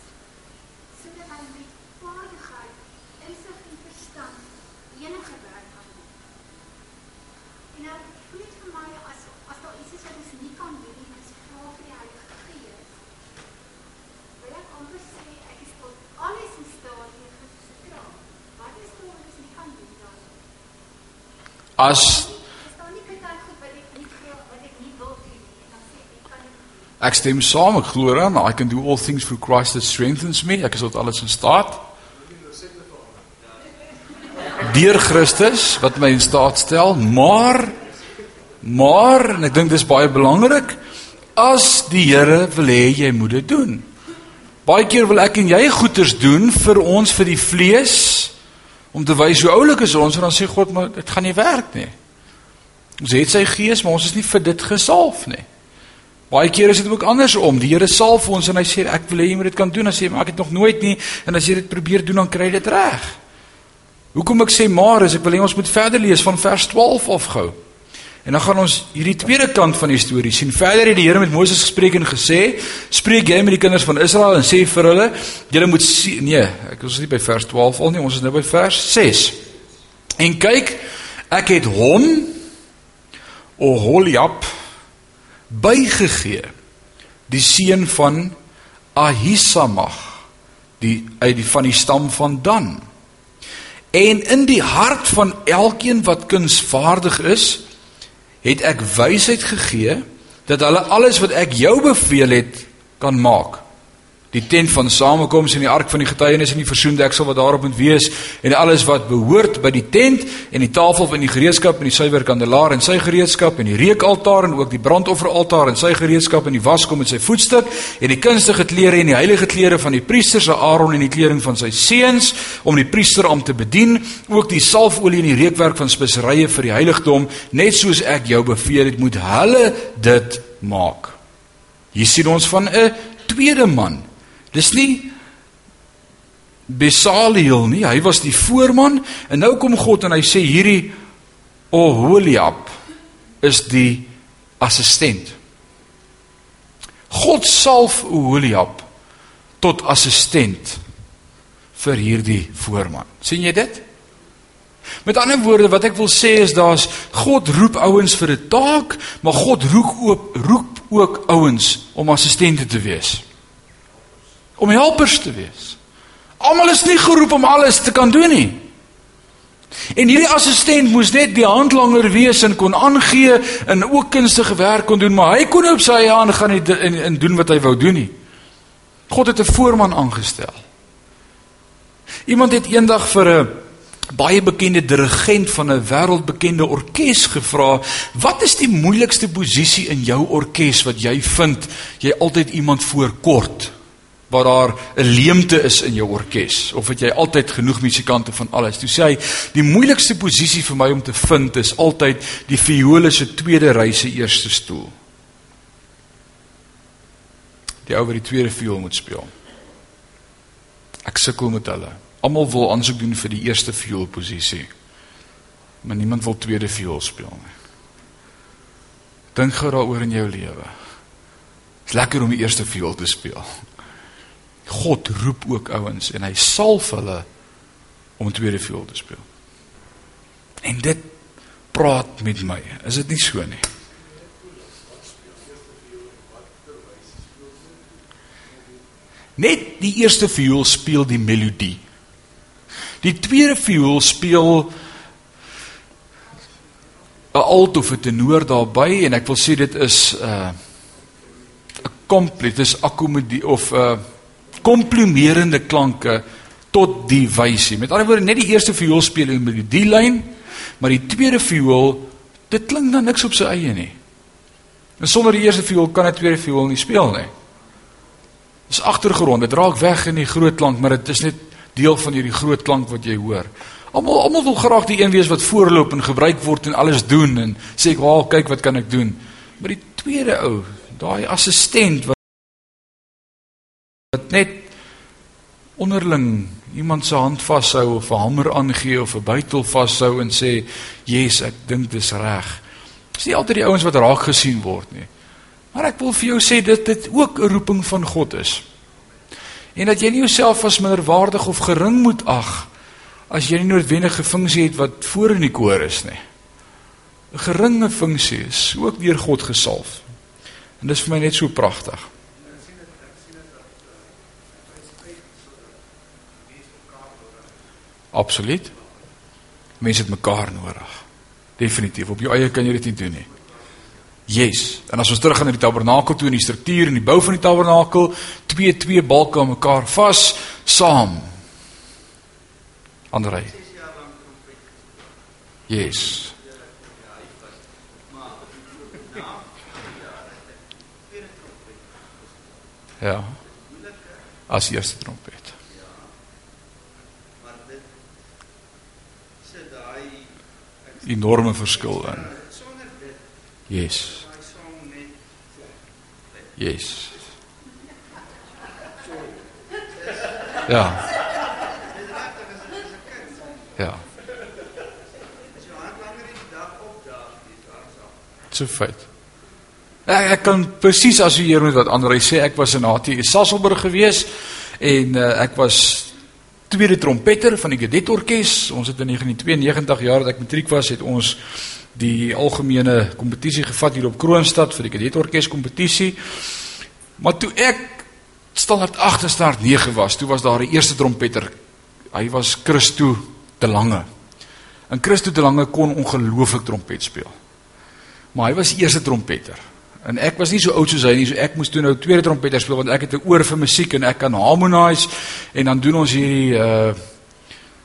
Sodat hy met vaardigheid, insig en verstand enige werk kan doen. En nou voel dit vir my as as daar iets is wat ons nie kan doen nie, dan is vra vir die Heilige Gees. Wil ek amper sê ek is tot alles in staat deur Christus se krag. Wat is daar wat ons nie kan doen dan? As Is daar nie baie goed wat ek nie graag wat ek nie wil doen nie en dan sê ek ek kan dit nie. ek stem saam, ek glo aan, I can do all things through Christ that strengthens me. Ek is tot alles in staat. Deur Christus wat my in staat stel, maar maar en ek dink dis baie belangrik as die Here wil hê jy moet dit doen. Baie keer wil ek en jy goeders doen vir ons vir die vlees om te wys hoe oulik is ons en dan sê God maar dit gaan nie werk nie. Ons het sy gees, maar ons is nie vir dit gesalf nie. Baie kere is dit ook andersom. Die Here salf ons en hy sê ek wil hê jy moet dit kan doen. Dan sê maar ek het nog nooit nie en as jy dit probeer doen dan kry jy dit reg. Hoekom ek sê maar is ek wil hê ons moet verder lees van vers 12 af gou. En dan gaan ons hierdie tweede kant van die storie sien. Verder het die Here met Moses gespreek en gesê: "Spreek jy met die kinders van Israel en sê vir hulle: Julle moet sien, nee, ek is nie by vers 12 al nie, ons is nou by vers 6. En kyk, ek het hom Oholiab bygegee die seun van Ahisamach die uit die van die stam van Dan en in die hart van elkeen wat kunsvaardig is het ek wysheid gegee dat hulle alles wat ek jou beveel het kan maak die tent van samekoms en die ark van die getuienis en die versoendeksel wat daarop moet wees en alles wat behoort by die tent en die tafel van die gereedskap en die suiwer kandelaar en sy gereedskap en die reukaltaar en ook die brandofferaltaar en sy gereedskap en die waskom en sy voetstuk en die kunstige klere en die heilige klere van die priesters Aaron en die kleding van sy seuns om die priesterampt te bedien ook die salfolie en die reukwerk van speserye vir die heiligdom net soos ek jou beveel het moet hulle dit maak hier sien ons van 'n tweede man Dis nie Besaliel nie, hy was die voorman en nou kom God en hy sê hierdie Oholiab is die assistent. God salf Oholiab tot assistent vir hierdie voorman. sien jy dit? Met ander woorde wat ek wil sê is daar's God roep ouens vir 'n taak, maar God roep ook roep ook ouens om assistente te wees om helpers te wees. Almal is nie geroep om alles te kan doen nie. En hierdie assistent moes net die handlanger wees en kon aangee en ook kunstige werk kon doen, maar hy kon op sy eie aangaan en, en, en doen wat hy wou doen nie. God het 'n voorman aangestel. Iemand het eendag vir 'n baie bekende dirigent van 'n wêreldbekende orkes gevra, "Wat is die moeilikste posisie in jou orkes wat jy vind jy altyd iemand voorkort?" Waar daar 'n leemte is in jou orkes of het jy altyd genoeg musikante van alles. Toe sê hy, die moeilikste posisie vir my om te vind is altyd die viole se tweede ry se eerste stoel. Die ou wat die tweede viool moet speel. Ek sukkel met hulle. Almal wil aansoek doen vir die eerste viool posisie. Maar niemand wil tweede viool speel nie. Dink gou daaroor in jou lewe. Dit's lekker om die eerste viool te speel. God roep ook ouens en hy salf hulle om tweede viool te speel. En dit praat met my. Is dit nie so nie? Net die eerste viool speel die melodie. Die tweede viool speel 'n alt of 'n tenor daarbey en ek wil sê dit is 'n uh, 'n kompleet, dis akkommodie of 'n uh, komplimerende klanke tot die wysie. Met ander woorde, net die eerste viool speel in die lyn, maar die tweede viool, dit klink dan niks op sy eie nie. En sonder die eerste viool kan 'n tweede viool nie speel nie. Dis agtergrond. Dit raak weg in die groot klank, maar dit is net deel van hierdie groot klank wat jy hoor. Almal almal wil graag die een wees wat voorloop en gebruik word en alles doen en sê ek, "Waar, kyk wat kan ek doen?" Maar die tweede ou, daai assistent wat net onderling iemand se hand vashou of 'n hamer aangee of 'n bytel vashou en sê, "Yes, ek dink dis reg." Dis nie altyd die ouens wat raak gesien word nie. Maar ek wil vir jou sê dit dit ook 'n roeping van God is. En dat jy nie jouself as minderwaardig of gering moet ag as jy nie noodwendige funksie het wat voor in die koor is nie. 'n Geringe funksie is ook deur God gesalf. En dis vir my net so pragtig. Absoluut. Mense het mekaar nodig. Definitief. Op jou eie kan jy dit nie doen nie. Yes. En as ons terug gaan na die tabernakel toe en die struktuur en die bou van die tabernakel, twee twee balke aan mekaar vas saam. Andrei. Yes. Ja. As eerste trompet. Enorme verskil in. Yes. Yes. Ja. Ja. So feit. Ek, kan presies assosieer met wat Andre sê. Ek was in HT Sasselburg gewees en uh, ek was tweede trompeter van die Kadetorkes. Ons het in 1992 jaar dat ek matriek was, het ons die algemene kompetisie gevat hier op Kroonstad vir die Kadetorkes kompetisie. Maar toe ek standaard 8 en standaard 9 was, toe was daar 'n eerste trompeter. Hy was Christo de Lange. En Christo de Lange kon ongelooflik trompet speel. Maar hy was eerste trompeter. En ek was nie so oud soos hy nie, so ek moes toe nou tweede trompeter speel want ek het 'n oor vir musiek en ek kan harmonise en dan doen ons hierdie uh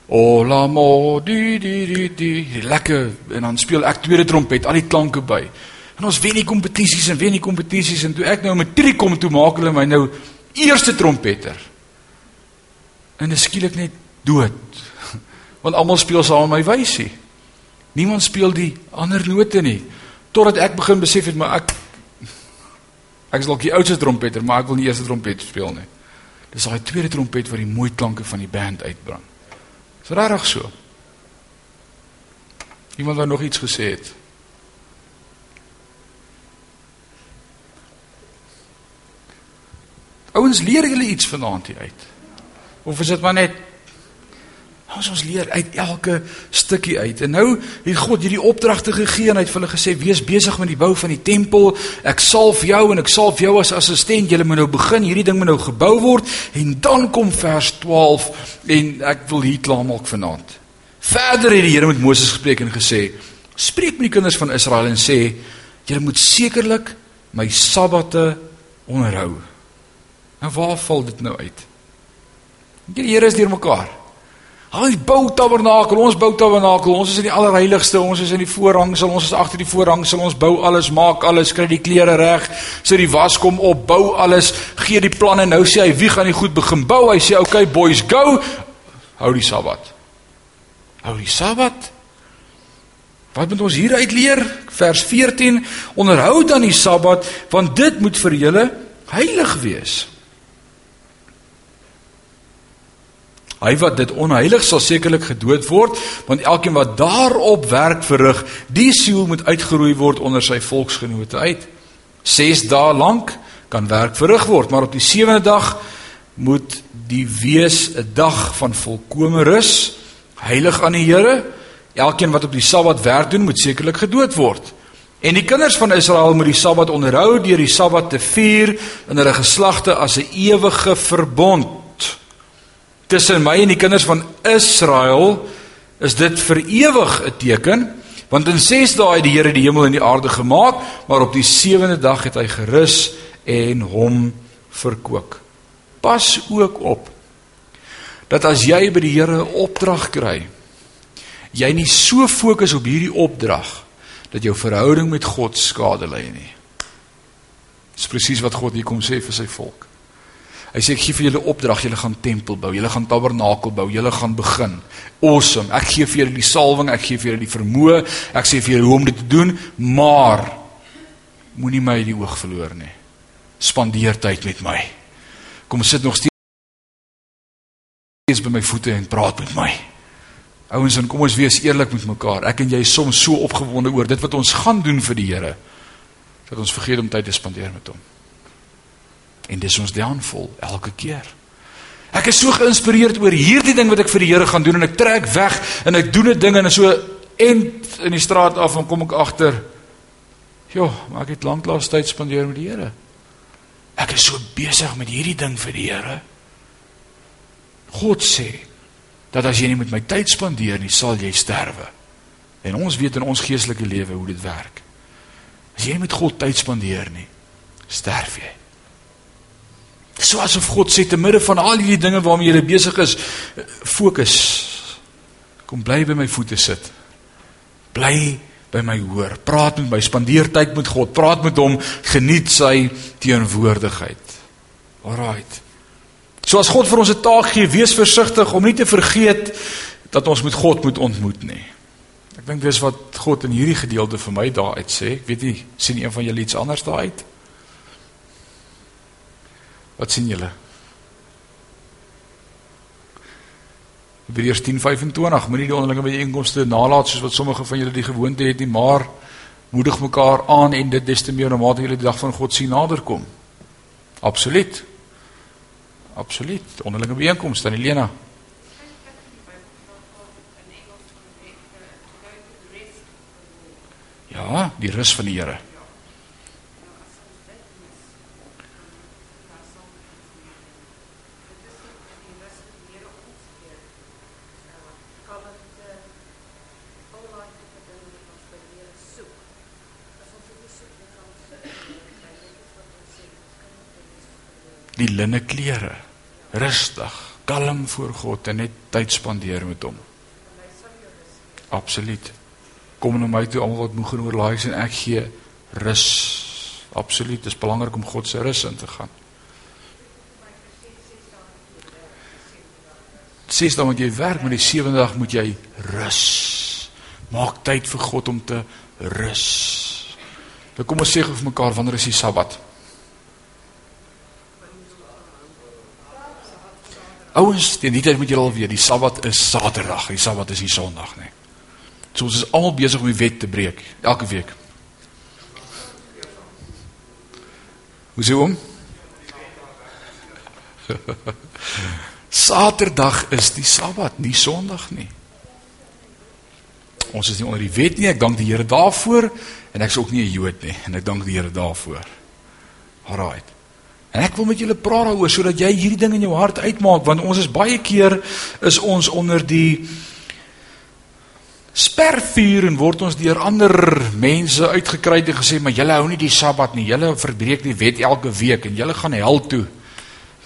O la mo di di di di lekker en dan speel ek tweede trompet al die klanke by. En ons wen die kompetisies en wen die kompetisies en toe ek nou matriek kom toe maak hulle my nou eerste trompeter. En dit skielik net dood. Want almal speel saam met my wysie. Niemand speel die ander note nie totdat ek begin besef het maar ek ek is dalk die oudste trompeter, maar ek wil nie eerste trompet speel nie. Dis daai tweede trompet wat die mooi klanke van die band uitbring. Dis regtig so. Iemand wat nog iets gesê het. Ouens, leer julle iets vanaand hier uit? Of is dit maar net Ons ons leer uit elke stukkie uit. En nou het God hierdie opdragte gegee en hy het vir hulle gesê: "Wees besig met die bou van die tempel. Ek salf jou en ek salf jou as assistent. Julle moet nou begin. Hierdie ding moet nou gebou word." En dan kom vers 12 en ek wil hier klaarmaak vanaand. Verder het die Here met Moses gespreek en gesê: "Spreek met die kinders van Israel en sê: Julle moet sekerlik my sabbate onderhou." En waar val dit nou uit? Die Here is deur mekaar. Hy bou tabernakel, ons bou tabernakel, ons is in die allerheiligste, ons is in die voorhangsel, ons is agter die voorhangsel, ons bou alles, maak alles, kry die klere reg, sit die was kom op, bou alles, gee die planne. Nou sê hy, wie gaan die goed begin bou? Hy sê, "Oké okay, boys, go. Hou die Sabbat." Hou die Sabbat. Wat moet ons hier uit leer? Vers 14: Onderhou dan die Sabbat, want dit moet vir julle heilig wees. Hy wat dit onheilig sal sekerlik gedood word, want elkeen wat daarop werk verrig, die siel moet uitgeroei word onder sy volksgenote uit. 6 dae lank kan werk verrig word, maar op die sewende dag moet die wees 'n dag van volkomme rus, heilig aan die Here. Elkeen wat op die Sabbat werk doen, moet sekerlik gedood word. En die kinders van Israel moet die Sabbat onderhou deur die Sabbat te vier in hulle geslagte as 'n ewige verbond tussen my en die kinders van Israel is dit vir ewig 'n teken want in 6 dae het die Here die hemel en die aarde gemaak maar op die sewende dag het hy gerus en hom verkoop. Pas ook op dat as jy by die Here 'n opdrag kry jy nie so fokus op hierdie opdrag dat jou verhouding met God skade ly nie. Dis presies wat God hier kom sê vir sy volk Hy sê ek gee vir julle opdrag, julle gaan tempel bou, julle gaan tabernakel bou, julle gaan begin. Awesome. Ek gee vir julle die salwing, ek gee vir julle die vermoë, ek sê vir julle hoe om dit te doen, maar moenie my uit die oog verloor nie. Spandeer tyd met my. Kom sit nog steeds by my voete en praat met my. Ouens, en kom ons wees eerlik met mekaar. Ek en jy is soms so opgewonde oor dit wat ons gaan doen vir die Here dat ons vergeet om tyd te spandeer met hom. En dis ons downfall elke keer. Ek is so geïnspireerd oor hierdie ding wat ek vir die Here gaan doen en ek trek weg en ek doen 'n ding en so end in die straat af en kom ek agter Ja, maar ek het lanklaas tyd spandeer met die Here. Ek is so besig met hierdie ding vir die Here. God sê dat as jy nie met my tyd spandeer nie, sal jy sterwe. En ons weet in ons geestelike lewe hoe dit werk. As jy nie met God tyd spandeer nie, sterf jy. So asof God sê te midde van al hierdie dinge waarmee jy besig is, fokus. Kom bly by my voete sit. Bly by my hoor. Praat met my, spandeer tyd met God, praat met hom, geniet sy teenwoordigheid. Alraight. So as God vir ons 'n taak gee, wees versigtig om nie te vergeet dat ons met God moet ontmoet nie. Ek dink dis wat God in hierdie gedeelte vir my daar uit sê. Ek weet nie, sien een van julle iets anders daar uit? Wat sien julle? Hebreërs 10:25 Moenie die onderlinge byeenkomste nalat soos wat sommige van julle die gewoonte het nie, maar moedig mekaar aan en dit des te meer mate julle die dag van God sien naderkom. Absoluut. Absoluut. Onderlinge byeenkomste aan Elena. Ja, die rus van die Here. Die linne klere rustig kalm voor God en net tyd spandeer met hom absoluut kom na my toe almal wat moeg en oorlaai is en ek gee rus absoluut dis belangrik om God se rus in te gaan Ses dan moet jy werk, maar die sewende dag moet jy rus. Maak tyd vir God om te rus. Dan kom ons sê vir mekaar wanneer is die Sabbat? Ouens, teen die tyd moet julle al weet, die Sabbat is Saterdag, die Sabbat is nie Sondag nie. So ons is almal besig om die wet te breek elke week. Hoe sê hom? Saterdag is die Sabbat, nie Sondag nie. Ons is nie onder die wet nie. Ek dank die Here daarvoor en ek is ook nie 'n Jood nie en ek dank die Here daarvoor. Alraight. En ek wil met julle praat daaroor sodat jy hierdie ding in jou hart uitmaak want ons is baie keer is ons onder die spervuur en word ons deur ander mense uitgekry en gesê maar julle hou nie die Sabbat nie. Julle verbreek die wet elke week en julle gaan hel toe.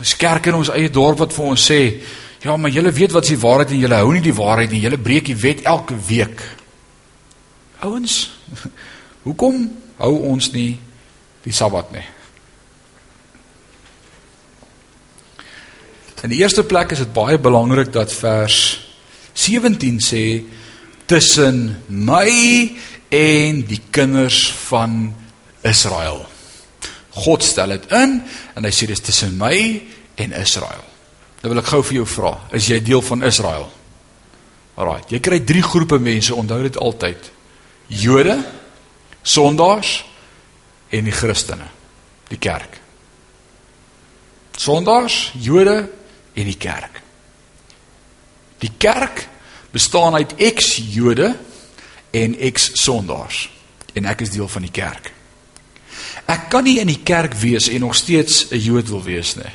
Ons kerk in ons eie dorp wat vir ons sê, ja, maar julle weet wat is die waarheid en julle hou nie die waarheid nie. Julle breek die wet elke week. Ouens, hoekom hou ons nie die Sabbat nie? In die eerste plek is dit baie belangrik dat vers 17 sê tussen my en die kinders van Israel. God stel dit in en hy sê dis tussen my en Israel. Nou wil ek gou vir jou vra, is jy deel van Israel? Alraai, jy kry drie groepe mense, onthou dit altyd. Jode, sondaars en die Christene, die kerk. Sondaars, Jode en die kerk. Die kerk bestaan uit ex-Jode en ex-sondaars en ek is deel van die kerk. Ek kan nie in die kerk wees en nog steeds 'n Jood wil wees nie.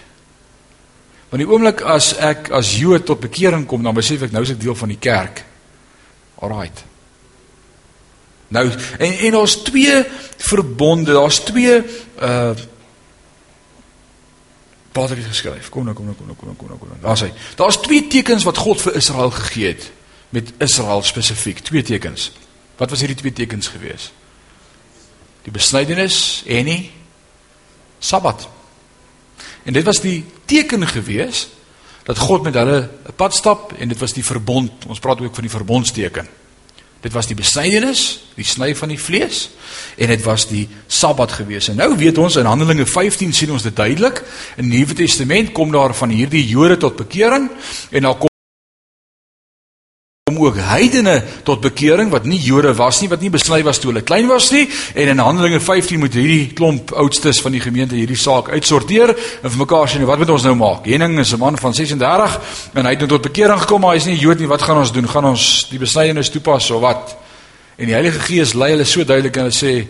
Want die oomblik as ek as Jood tot bekering kom, dan besef ek nou is ek deel van die kerk. Alraight. Nou en en daar's twee verbonde, daar's twee uh Vader het geskryf. Kom nou, kom nou, kom nou, kom nou, kom nou, kom nou. Daar's hy. Daar's twee tekens wat God vir Israel gegee het met Israel spesifiek. Twee tekens. Wat was hierdie twee tekens gewees? Die besnydenis en die Sabbat. En dit was die teken gewees dat God met hulle 'n pad stap en dit was die verbond. Ons praat ook van die verbondsteken. Dit was die besnydenis, die sny van die vlees en dit was die Sabbat gewees. En nou weet ons in Handelinge 15 sien ons dit duidelik. In die Nuwe Testament kom daar van hierdie Jode tot bekering en daar kom ook heidene tot bekering wat nie Jode was nie, wat nie besny was toe hulle klein was nie. En in Handelinge 15 moet hierdie klomp oudstes van die gemeente hierdie saak uitsorteer en vir mekaar sê, wat moet ons nou maak? Henning is 'n man van 36 en hy het nou tot bekering gekom, maar hy is nie Jood nie. Wat gaan ons doen? Gaan ons die besnydenis toepas of wat? En die Heilige Gees lei hulle so duidelik en hulle sê,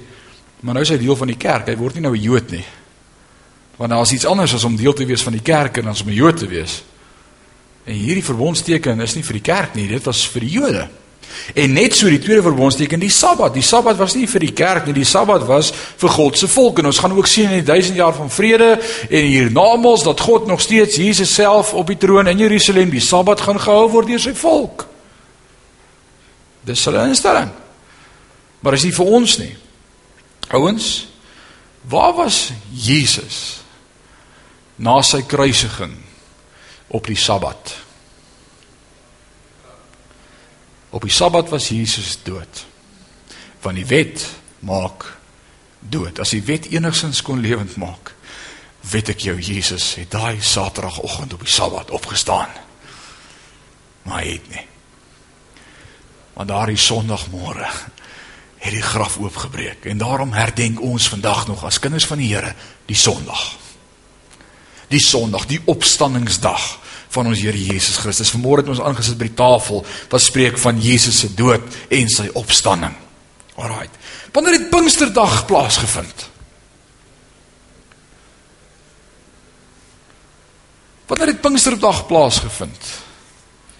maar nou is hy deel van die kerk. Hy word nie nou 'n Jood nie. Want daar is iets anders as om deel te wees van die kerk en as om 'n Jood te wees. En hierdie verbondsteken is nie vir die kerk nie, dit was vir die Jode. En net so die tweede verbondsteken, die Sabbat. Die Sabbat was nie vir die kerk nie, die Sabbat was vir God se volk. En ons gaan ook sien in die 1000 jaar van vrede en hiernamaals dat God nog steeds Jesus self op die troon in Jerusalem die Sabbat gaan gehou word deur sy volk. Dis hulle instelling. Maar is nie vir ons nie. Ouens, waar was Jesus na sy kruisiging op die Sabbat? Op die Sabbat was Jesus dood. Want die wet maak dood. As die wet enigsins kon lewend maak, weet ek jou Jesus het daai Saterdagoggend op die Sabbat opgestaan. Maar hy het nie. Want daardie Sondagmôre het die graf oopgebreek en daarom herdenk ons vandag nog as kinders van die Here die Sondag. Die Sondag, die opstanningsdag van ons Here Jesus Christus. Vanmôre het ons aangesit by die tafel wat spreek van Jesus se dood en sy opstanding. Alraait. Wanneer het Pinksterdag plaasgevind? Wanneer het Pinksterdag plaasgevind?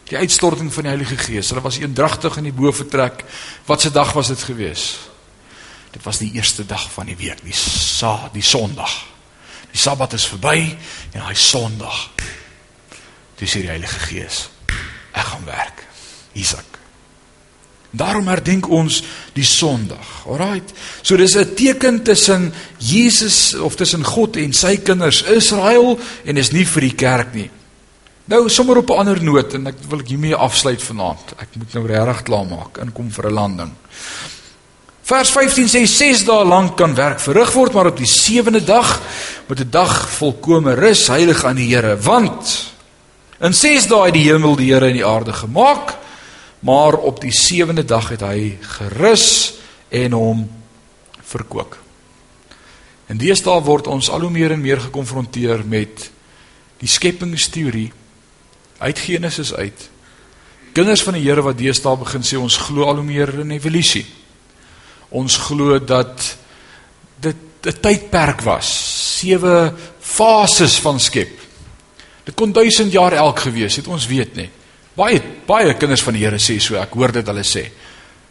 Die uitstorting van die Heilige Gees. Hulle was eendragtig in die boefretrek. Wat se dag was dit gewees? Dit was die eerste dag van die week, die sa, die Sondag. Die Sabbat is verby en hy Sondag Dis die Heilige Gees. Ek gaan werk. Isak. Daarom herdenk ons die Sondag. Alraight. So dis 'n teken tussen Jesus of tussen God en sy kinders Israel en is nie vir die kerk nie. Nou sommer op 'n ander noot en ek wil hiermee afsluit vanaand. Ek moet nou regtig klaar maak inkom vir 'n landing. Vers 15 sê 6 dae lank kan werk verrig word, maar op die 7de dag moet 'n dag volkome rus, heilig aan die Here, want In 6 dae het die hemel die Here en die aarde gemaak, maar op die 7de dag het hy gerus en hom verkoop. En deesdae word ons al hoe meer en meer gekonfronteer met die skepingsteorie uit Genesis uit. Kinders van die Here wat deesdae begin sê ons glo al hoe meer in evolusie. Ons glo dat dit 'n tydperk was, sewe fases van skep. Dit kon 1000 jaar elk gewees het, ons weet nie. Baie baie kinders van die Here sê so, ek hoor dit hulle sê.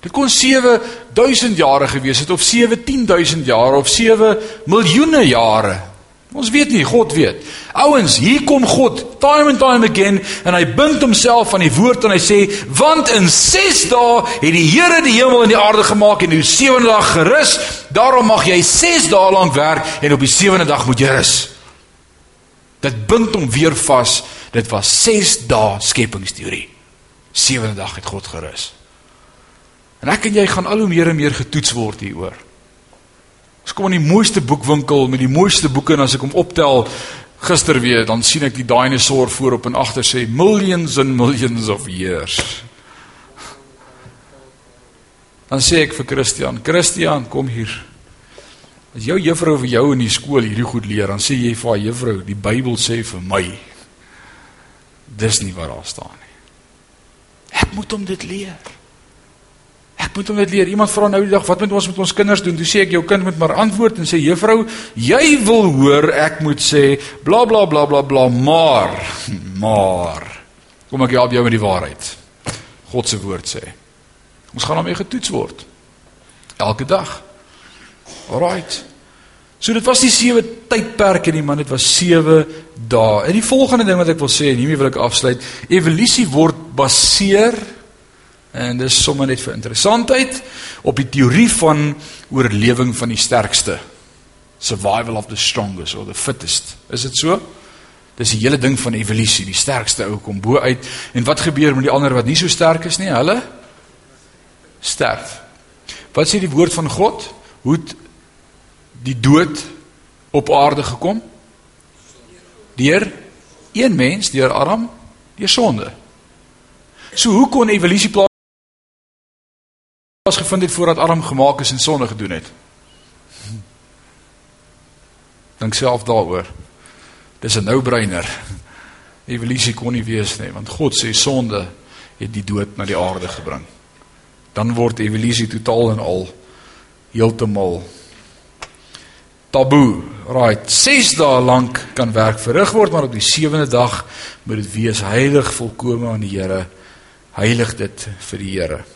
Dit kon 7000 jare gewees het of 17000 jaar of 7 miljoene jare. Ons weet nie, God weet. Ouens, hier kom God time and time again en hy bind homself aan die woord en hy sê, "Want in 6 dae het die Here die hemel en die aarde gemaak en die 7de dag gerus. Daarom mag jy 6 dae lank werk en op die 7de dag moet jy rus." Dit bind hom weer vas. Dit was 6 dae skepingsteorie. Sewende dag het God gerus. En ek en jy gaan al hoe meer en meer getoets word hieroor. Ons kom in die mooiste boekwinkel met die mooiste boeke en as ek hom optel gister weer, dan sien ek die dinosaur voorop en agter sê millions and millions of years. Dan sê ek vir Christian, Christian, kom hier. As jou juffrou vir jou in die skool hierdie goed leer, dan sê jy vir haar juffrou, die Bybel sê vir my dis nie wat daar staan nie. Ek moet hom dit leer. Moet hom dit leer. Iemand vra nou die dag, wat moet ons met ons kinders doen? Toe sê ek jou kind moet maar antwoord en sê juffrou, jy wil hoor ek moet sê bla bla bla bla bla, maar maar kom ek help jou met die waarheid. God se woord sê. Ons gaan hom mee getoets word. Elke dag. Alraight. So dit was nie sewe tydperke nie, man, dit was sewe dae. En die volgende ding wat ek wil sê en hiermee wil ek afsluit, evolusie word baseer en dis sommer net vir interessantheid op die teorie van oorlewing van die sterkste. Survival of the strongest or the fittest. Is dit so? Dis die hele ding van evolusie. Die sterkste ou kom bo uit. En wat gebeur met die ander wat nie so sterk is nie? Hulle sterf. Wat sê die woord van God? Hoe die dood op aarde gekom? Deur een mens, deur Adam, deur sonde. So hoe kon evolusie plaasgevind het voordat Adam gemaak is en sonde gedoen het? Dink self daaroor. Dis 'n no-brainer. Evolusie kon nie wees nie, want God sê sonde het die dood na die aarde gebring. Dan word evolusie totaal en al heeltemal taboe. Right, 6 dae lank kan werk verrig word, maar op die 7de dag moet dit wees heilig volkome aan die Here. Heilig dit vir die Here.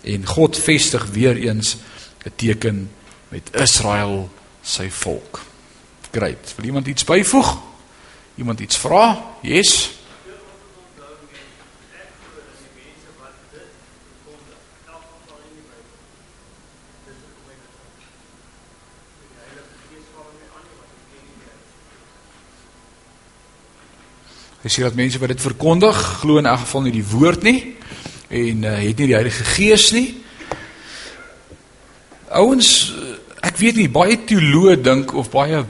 En God vestig weer eens 'n teken met Israel sy volk. Great. Wil iemand iets byvoeg? Iemand iets vra? Yes. Jy sien dat mense wat dit verkondig, glo in elk geval nie die woord nie en uh, het nie die Heilige Gees nie. Ouens, ek weet nie baie teoloë dink of baie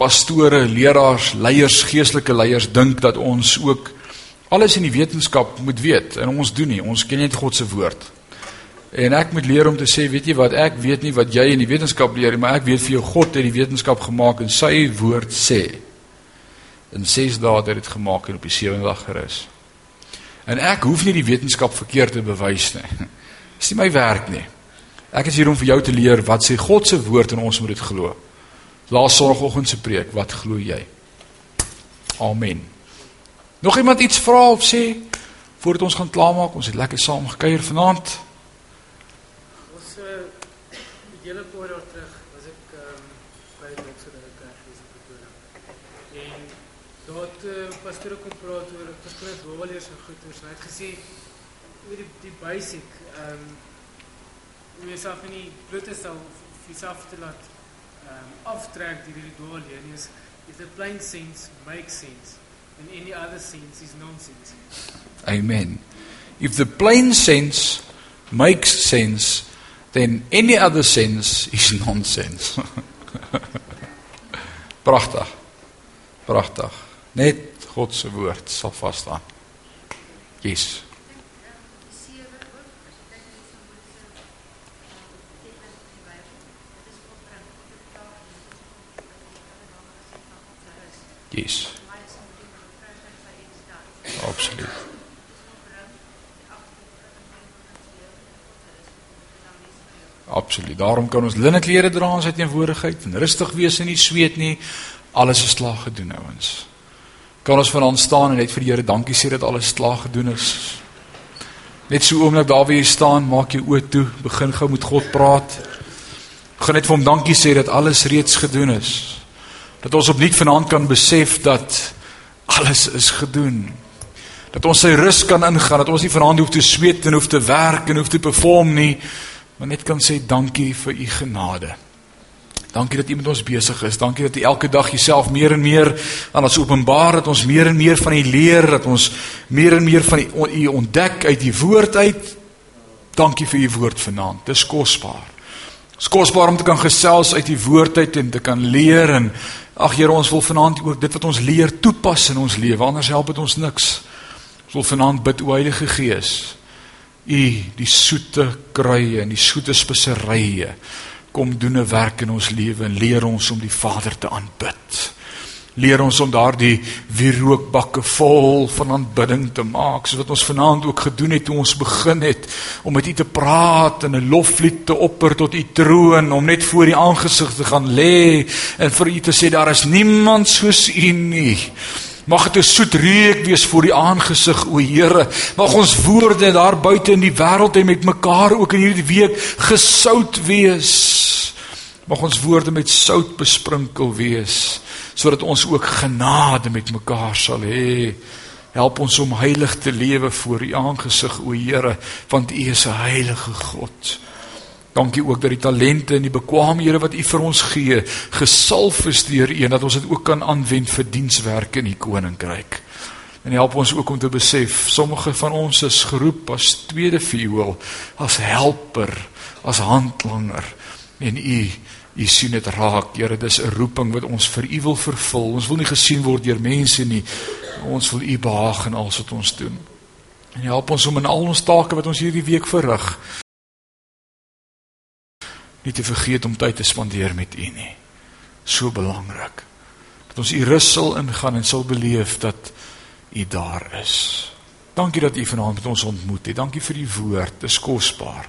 pastore, leraars, leiers, geestelike leiers dink dat ons ook alles in die wetenskap moet weet en ons doen nie. Ons ken net God se woord. En ek moet leer om te sê, weet jy wat, ek weet nie wat jy in die wetenskap leer nie, maar ek weet vir jou God het die wetenskap gemaak en sy woord sê in 6 dae het dit gemaak en op die 7de dag gerus. En ek hoef nie die wetenskap verkeerd te bewys nie. Dis nie my werk nie. Ek is hier om vir jou te leer wat sê God se woord en ons moet dit glo. Laas Sondagoggend se preek, wat glo jy? Amen. Nog iemand iets vra of sê voordat ons gaan klaarmaak? Ons het lekker saam gekuier vanaand. Ons uh, hele paar jaar terug was ek um, by die dokter in die kerk in Pretoria. En daar het uh, pastoor kom praat oor verskillende doelleers en goeters. Hy het gesê oor die, die basic ehm um, om jouself in die bloed te stel of jouself te laat ehm um, aftrek deur die doelleer is if the plain sense makes sense and any other sense is nonsense. Amen. If the plain sense makes sense, then any other sense is nonsense. Pragtig. Pragtig. Net God se woord sal vas staan. Yes. Yes. Absoluut. Absoluut. Daarom kan ons linne klere dra in sy teenwoordigheid en rustig wees en nie sweet nie. Alles is klaar gedoen ouens. Kan ons vanaand staan en net vir die Here dankie sê dat alles klaar gedoen is. Net so oomblik daar waar jy staan, maak jou oë toe, begin gou met God praat. Begin net vir hom dankie sê dat alles reeds gedoen is. Dat ons opnuut vanaand kan besef dat alles is gedoen. Dat ons sy rus kan ingaan, dat ons nie vanaand hoef te sweet en hoef te werk en hoef te perform nie, maar net kan sê dankie vir u genade. Dankie dat u met ons besig is. Dankie dat u elke dag jouself meer en meer aan ons openbaar, dat ons meer en meer van u leer, dat ons meer en meer van u ontdek uit die woord uit. Dankie vir u woord vanaand. Dis kosbaar. Dis kosbaar om te kan gesels uit die woord uit en te kan leer en ag Here, ons wil vanaand ook dit wat ons leer toepas in ons lewe. Anders help dit ons niks. Ons wil vanaand bid o Heilige Gees. U die soete kruie en die soete speserye kom doen 'n werk in ons lewe en leer ons om die Vader te aanbid. Leer ons om daardie wierookbakke vol van aanbidding te maak, soos wat ons vanaand ook gedoen het toe ons begin het om met U te praat en 'n loflied te opper tot U troon, om net voor U aangesig te gaan lê en vir U te sê daar is niemand soos U nie. Mag dit 'n soet reuk wees voor die aangesig o Here. Mag ons woorde daar buite in die wêreld en met mekaar ook in hierdie week gesout wees. Mag ons woorde met sout besprinkel wees sodat ons ook genade met mekaar sal hê. Help ons om heilig te lewe voor U aangesig o Here, want U is 'n heilige God. Dankie ook dat die talente en die bekwaamhede wat U vir ons gee, gesalf is deur U en dat ons dit ook kan aanwend vir dienswerk in U koninkryk. En help ons ook om te besef, sommige van ons is geroep as tweede viool, as helper, as handlanger en U U sien dit raak, Here, dis 'n roeping wat ons vir U wil vervul. Ons wil nie gesien word deur mense nie. Ons wil U behaag in alles wat ons doen. En help ons om in al ons take wat ons hierdie week verrig nie te vergeet om tyd te spandeer met U nie. So belangrik. Dat ons U rus sal ingaan en sal beleef dat U daar is. Dankie dat U vanaand met ons ontmoet het. Dankie vir die woord. Dit is kosbaar.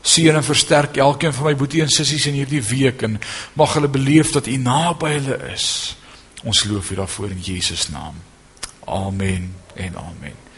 Seën en versterk elkeen van my boetie en sissies in hierdie week en mag hulle beleef dat U naby hulle is. Ons loof U daarvoor in Jesus naam. Amen en amen.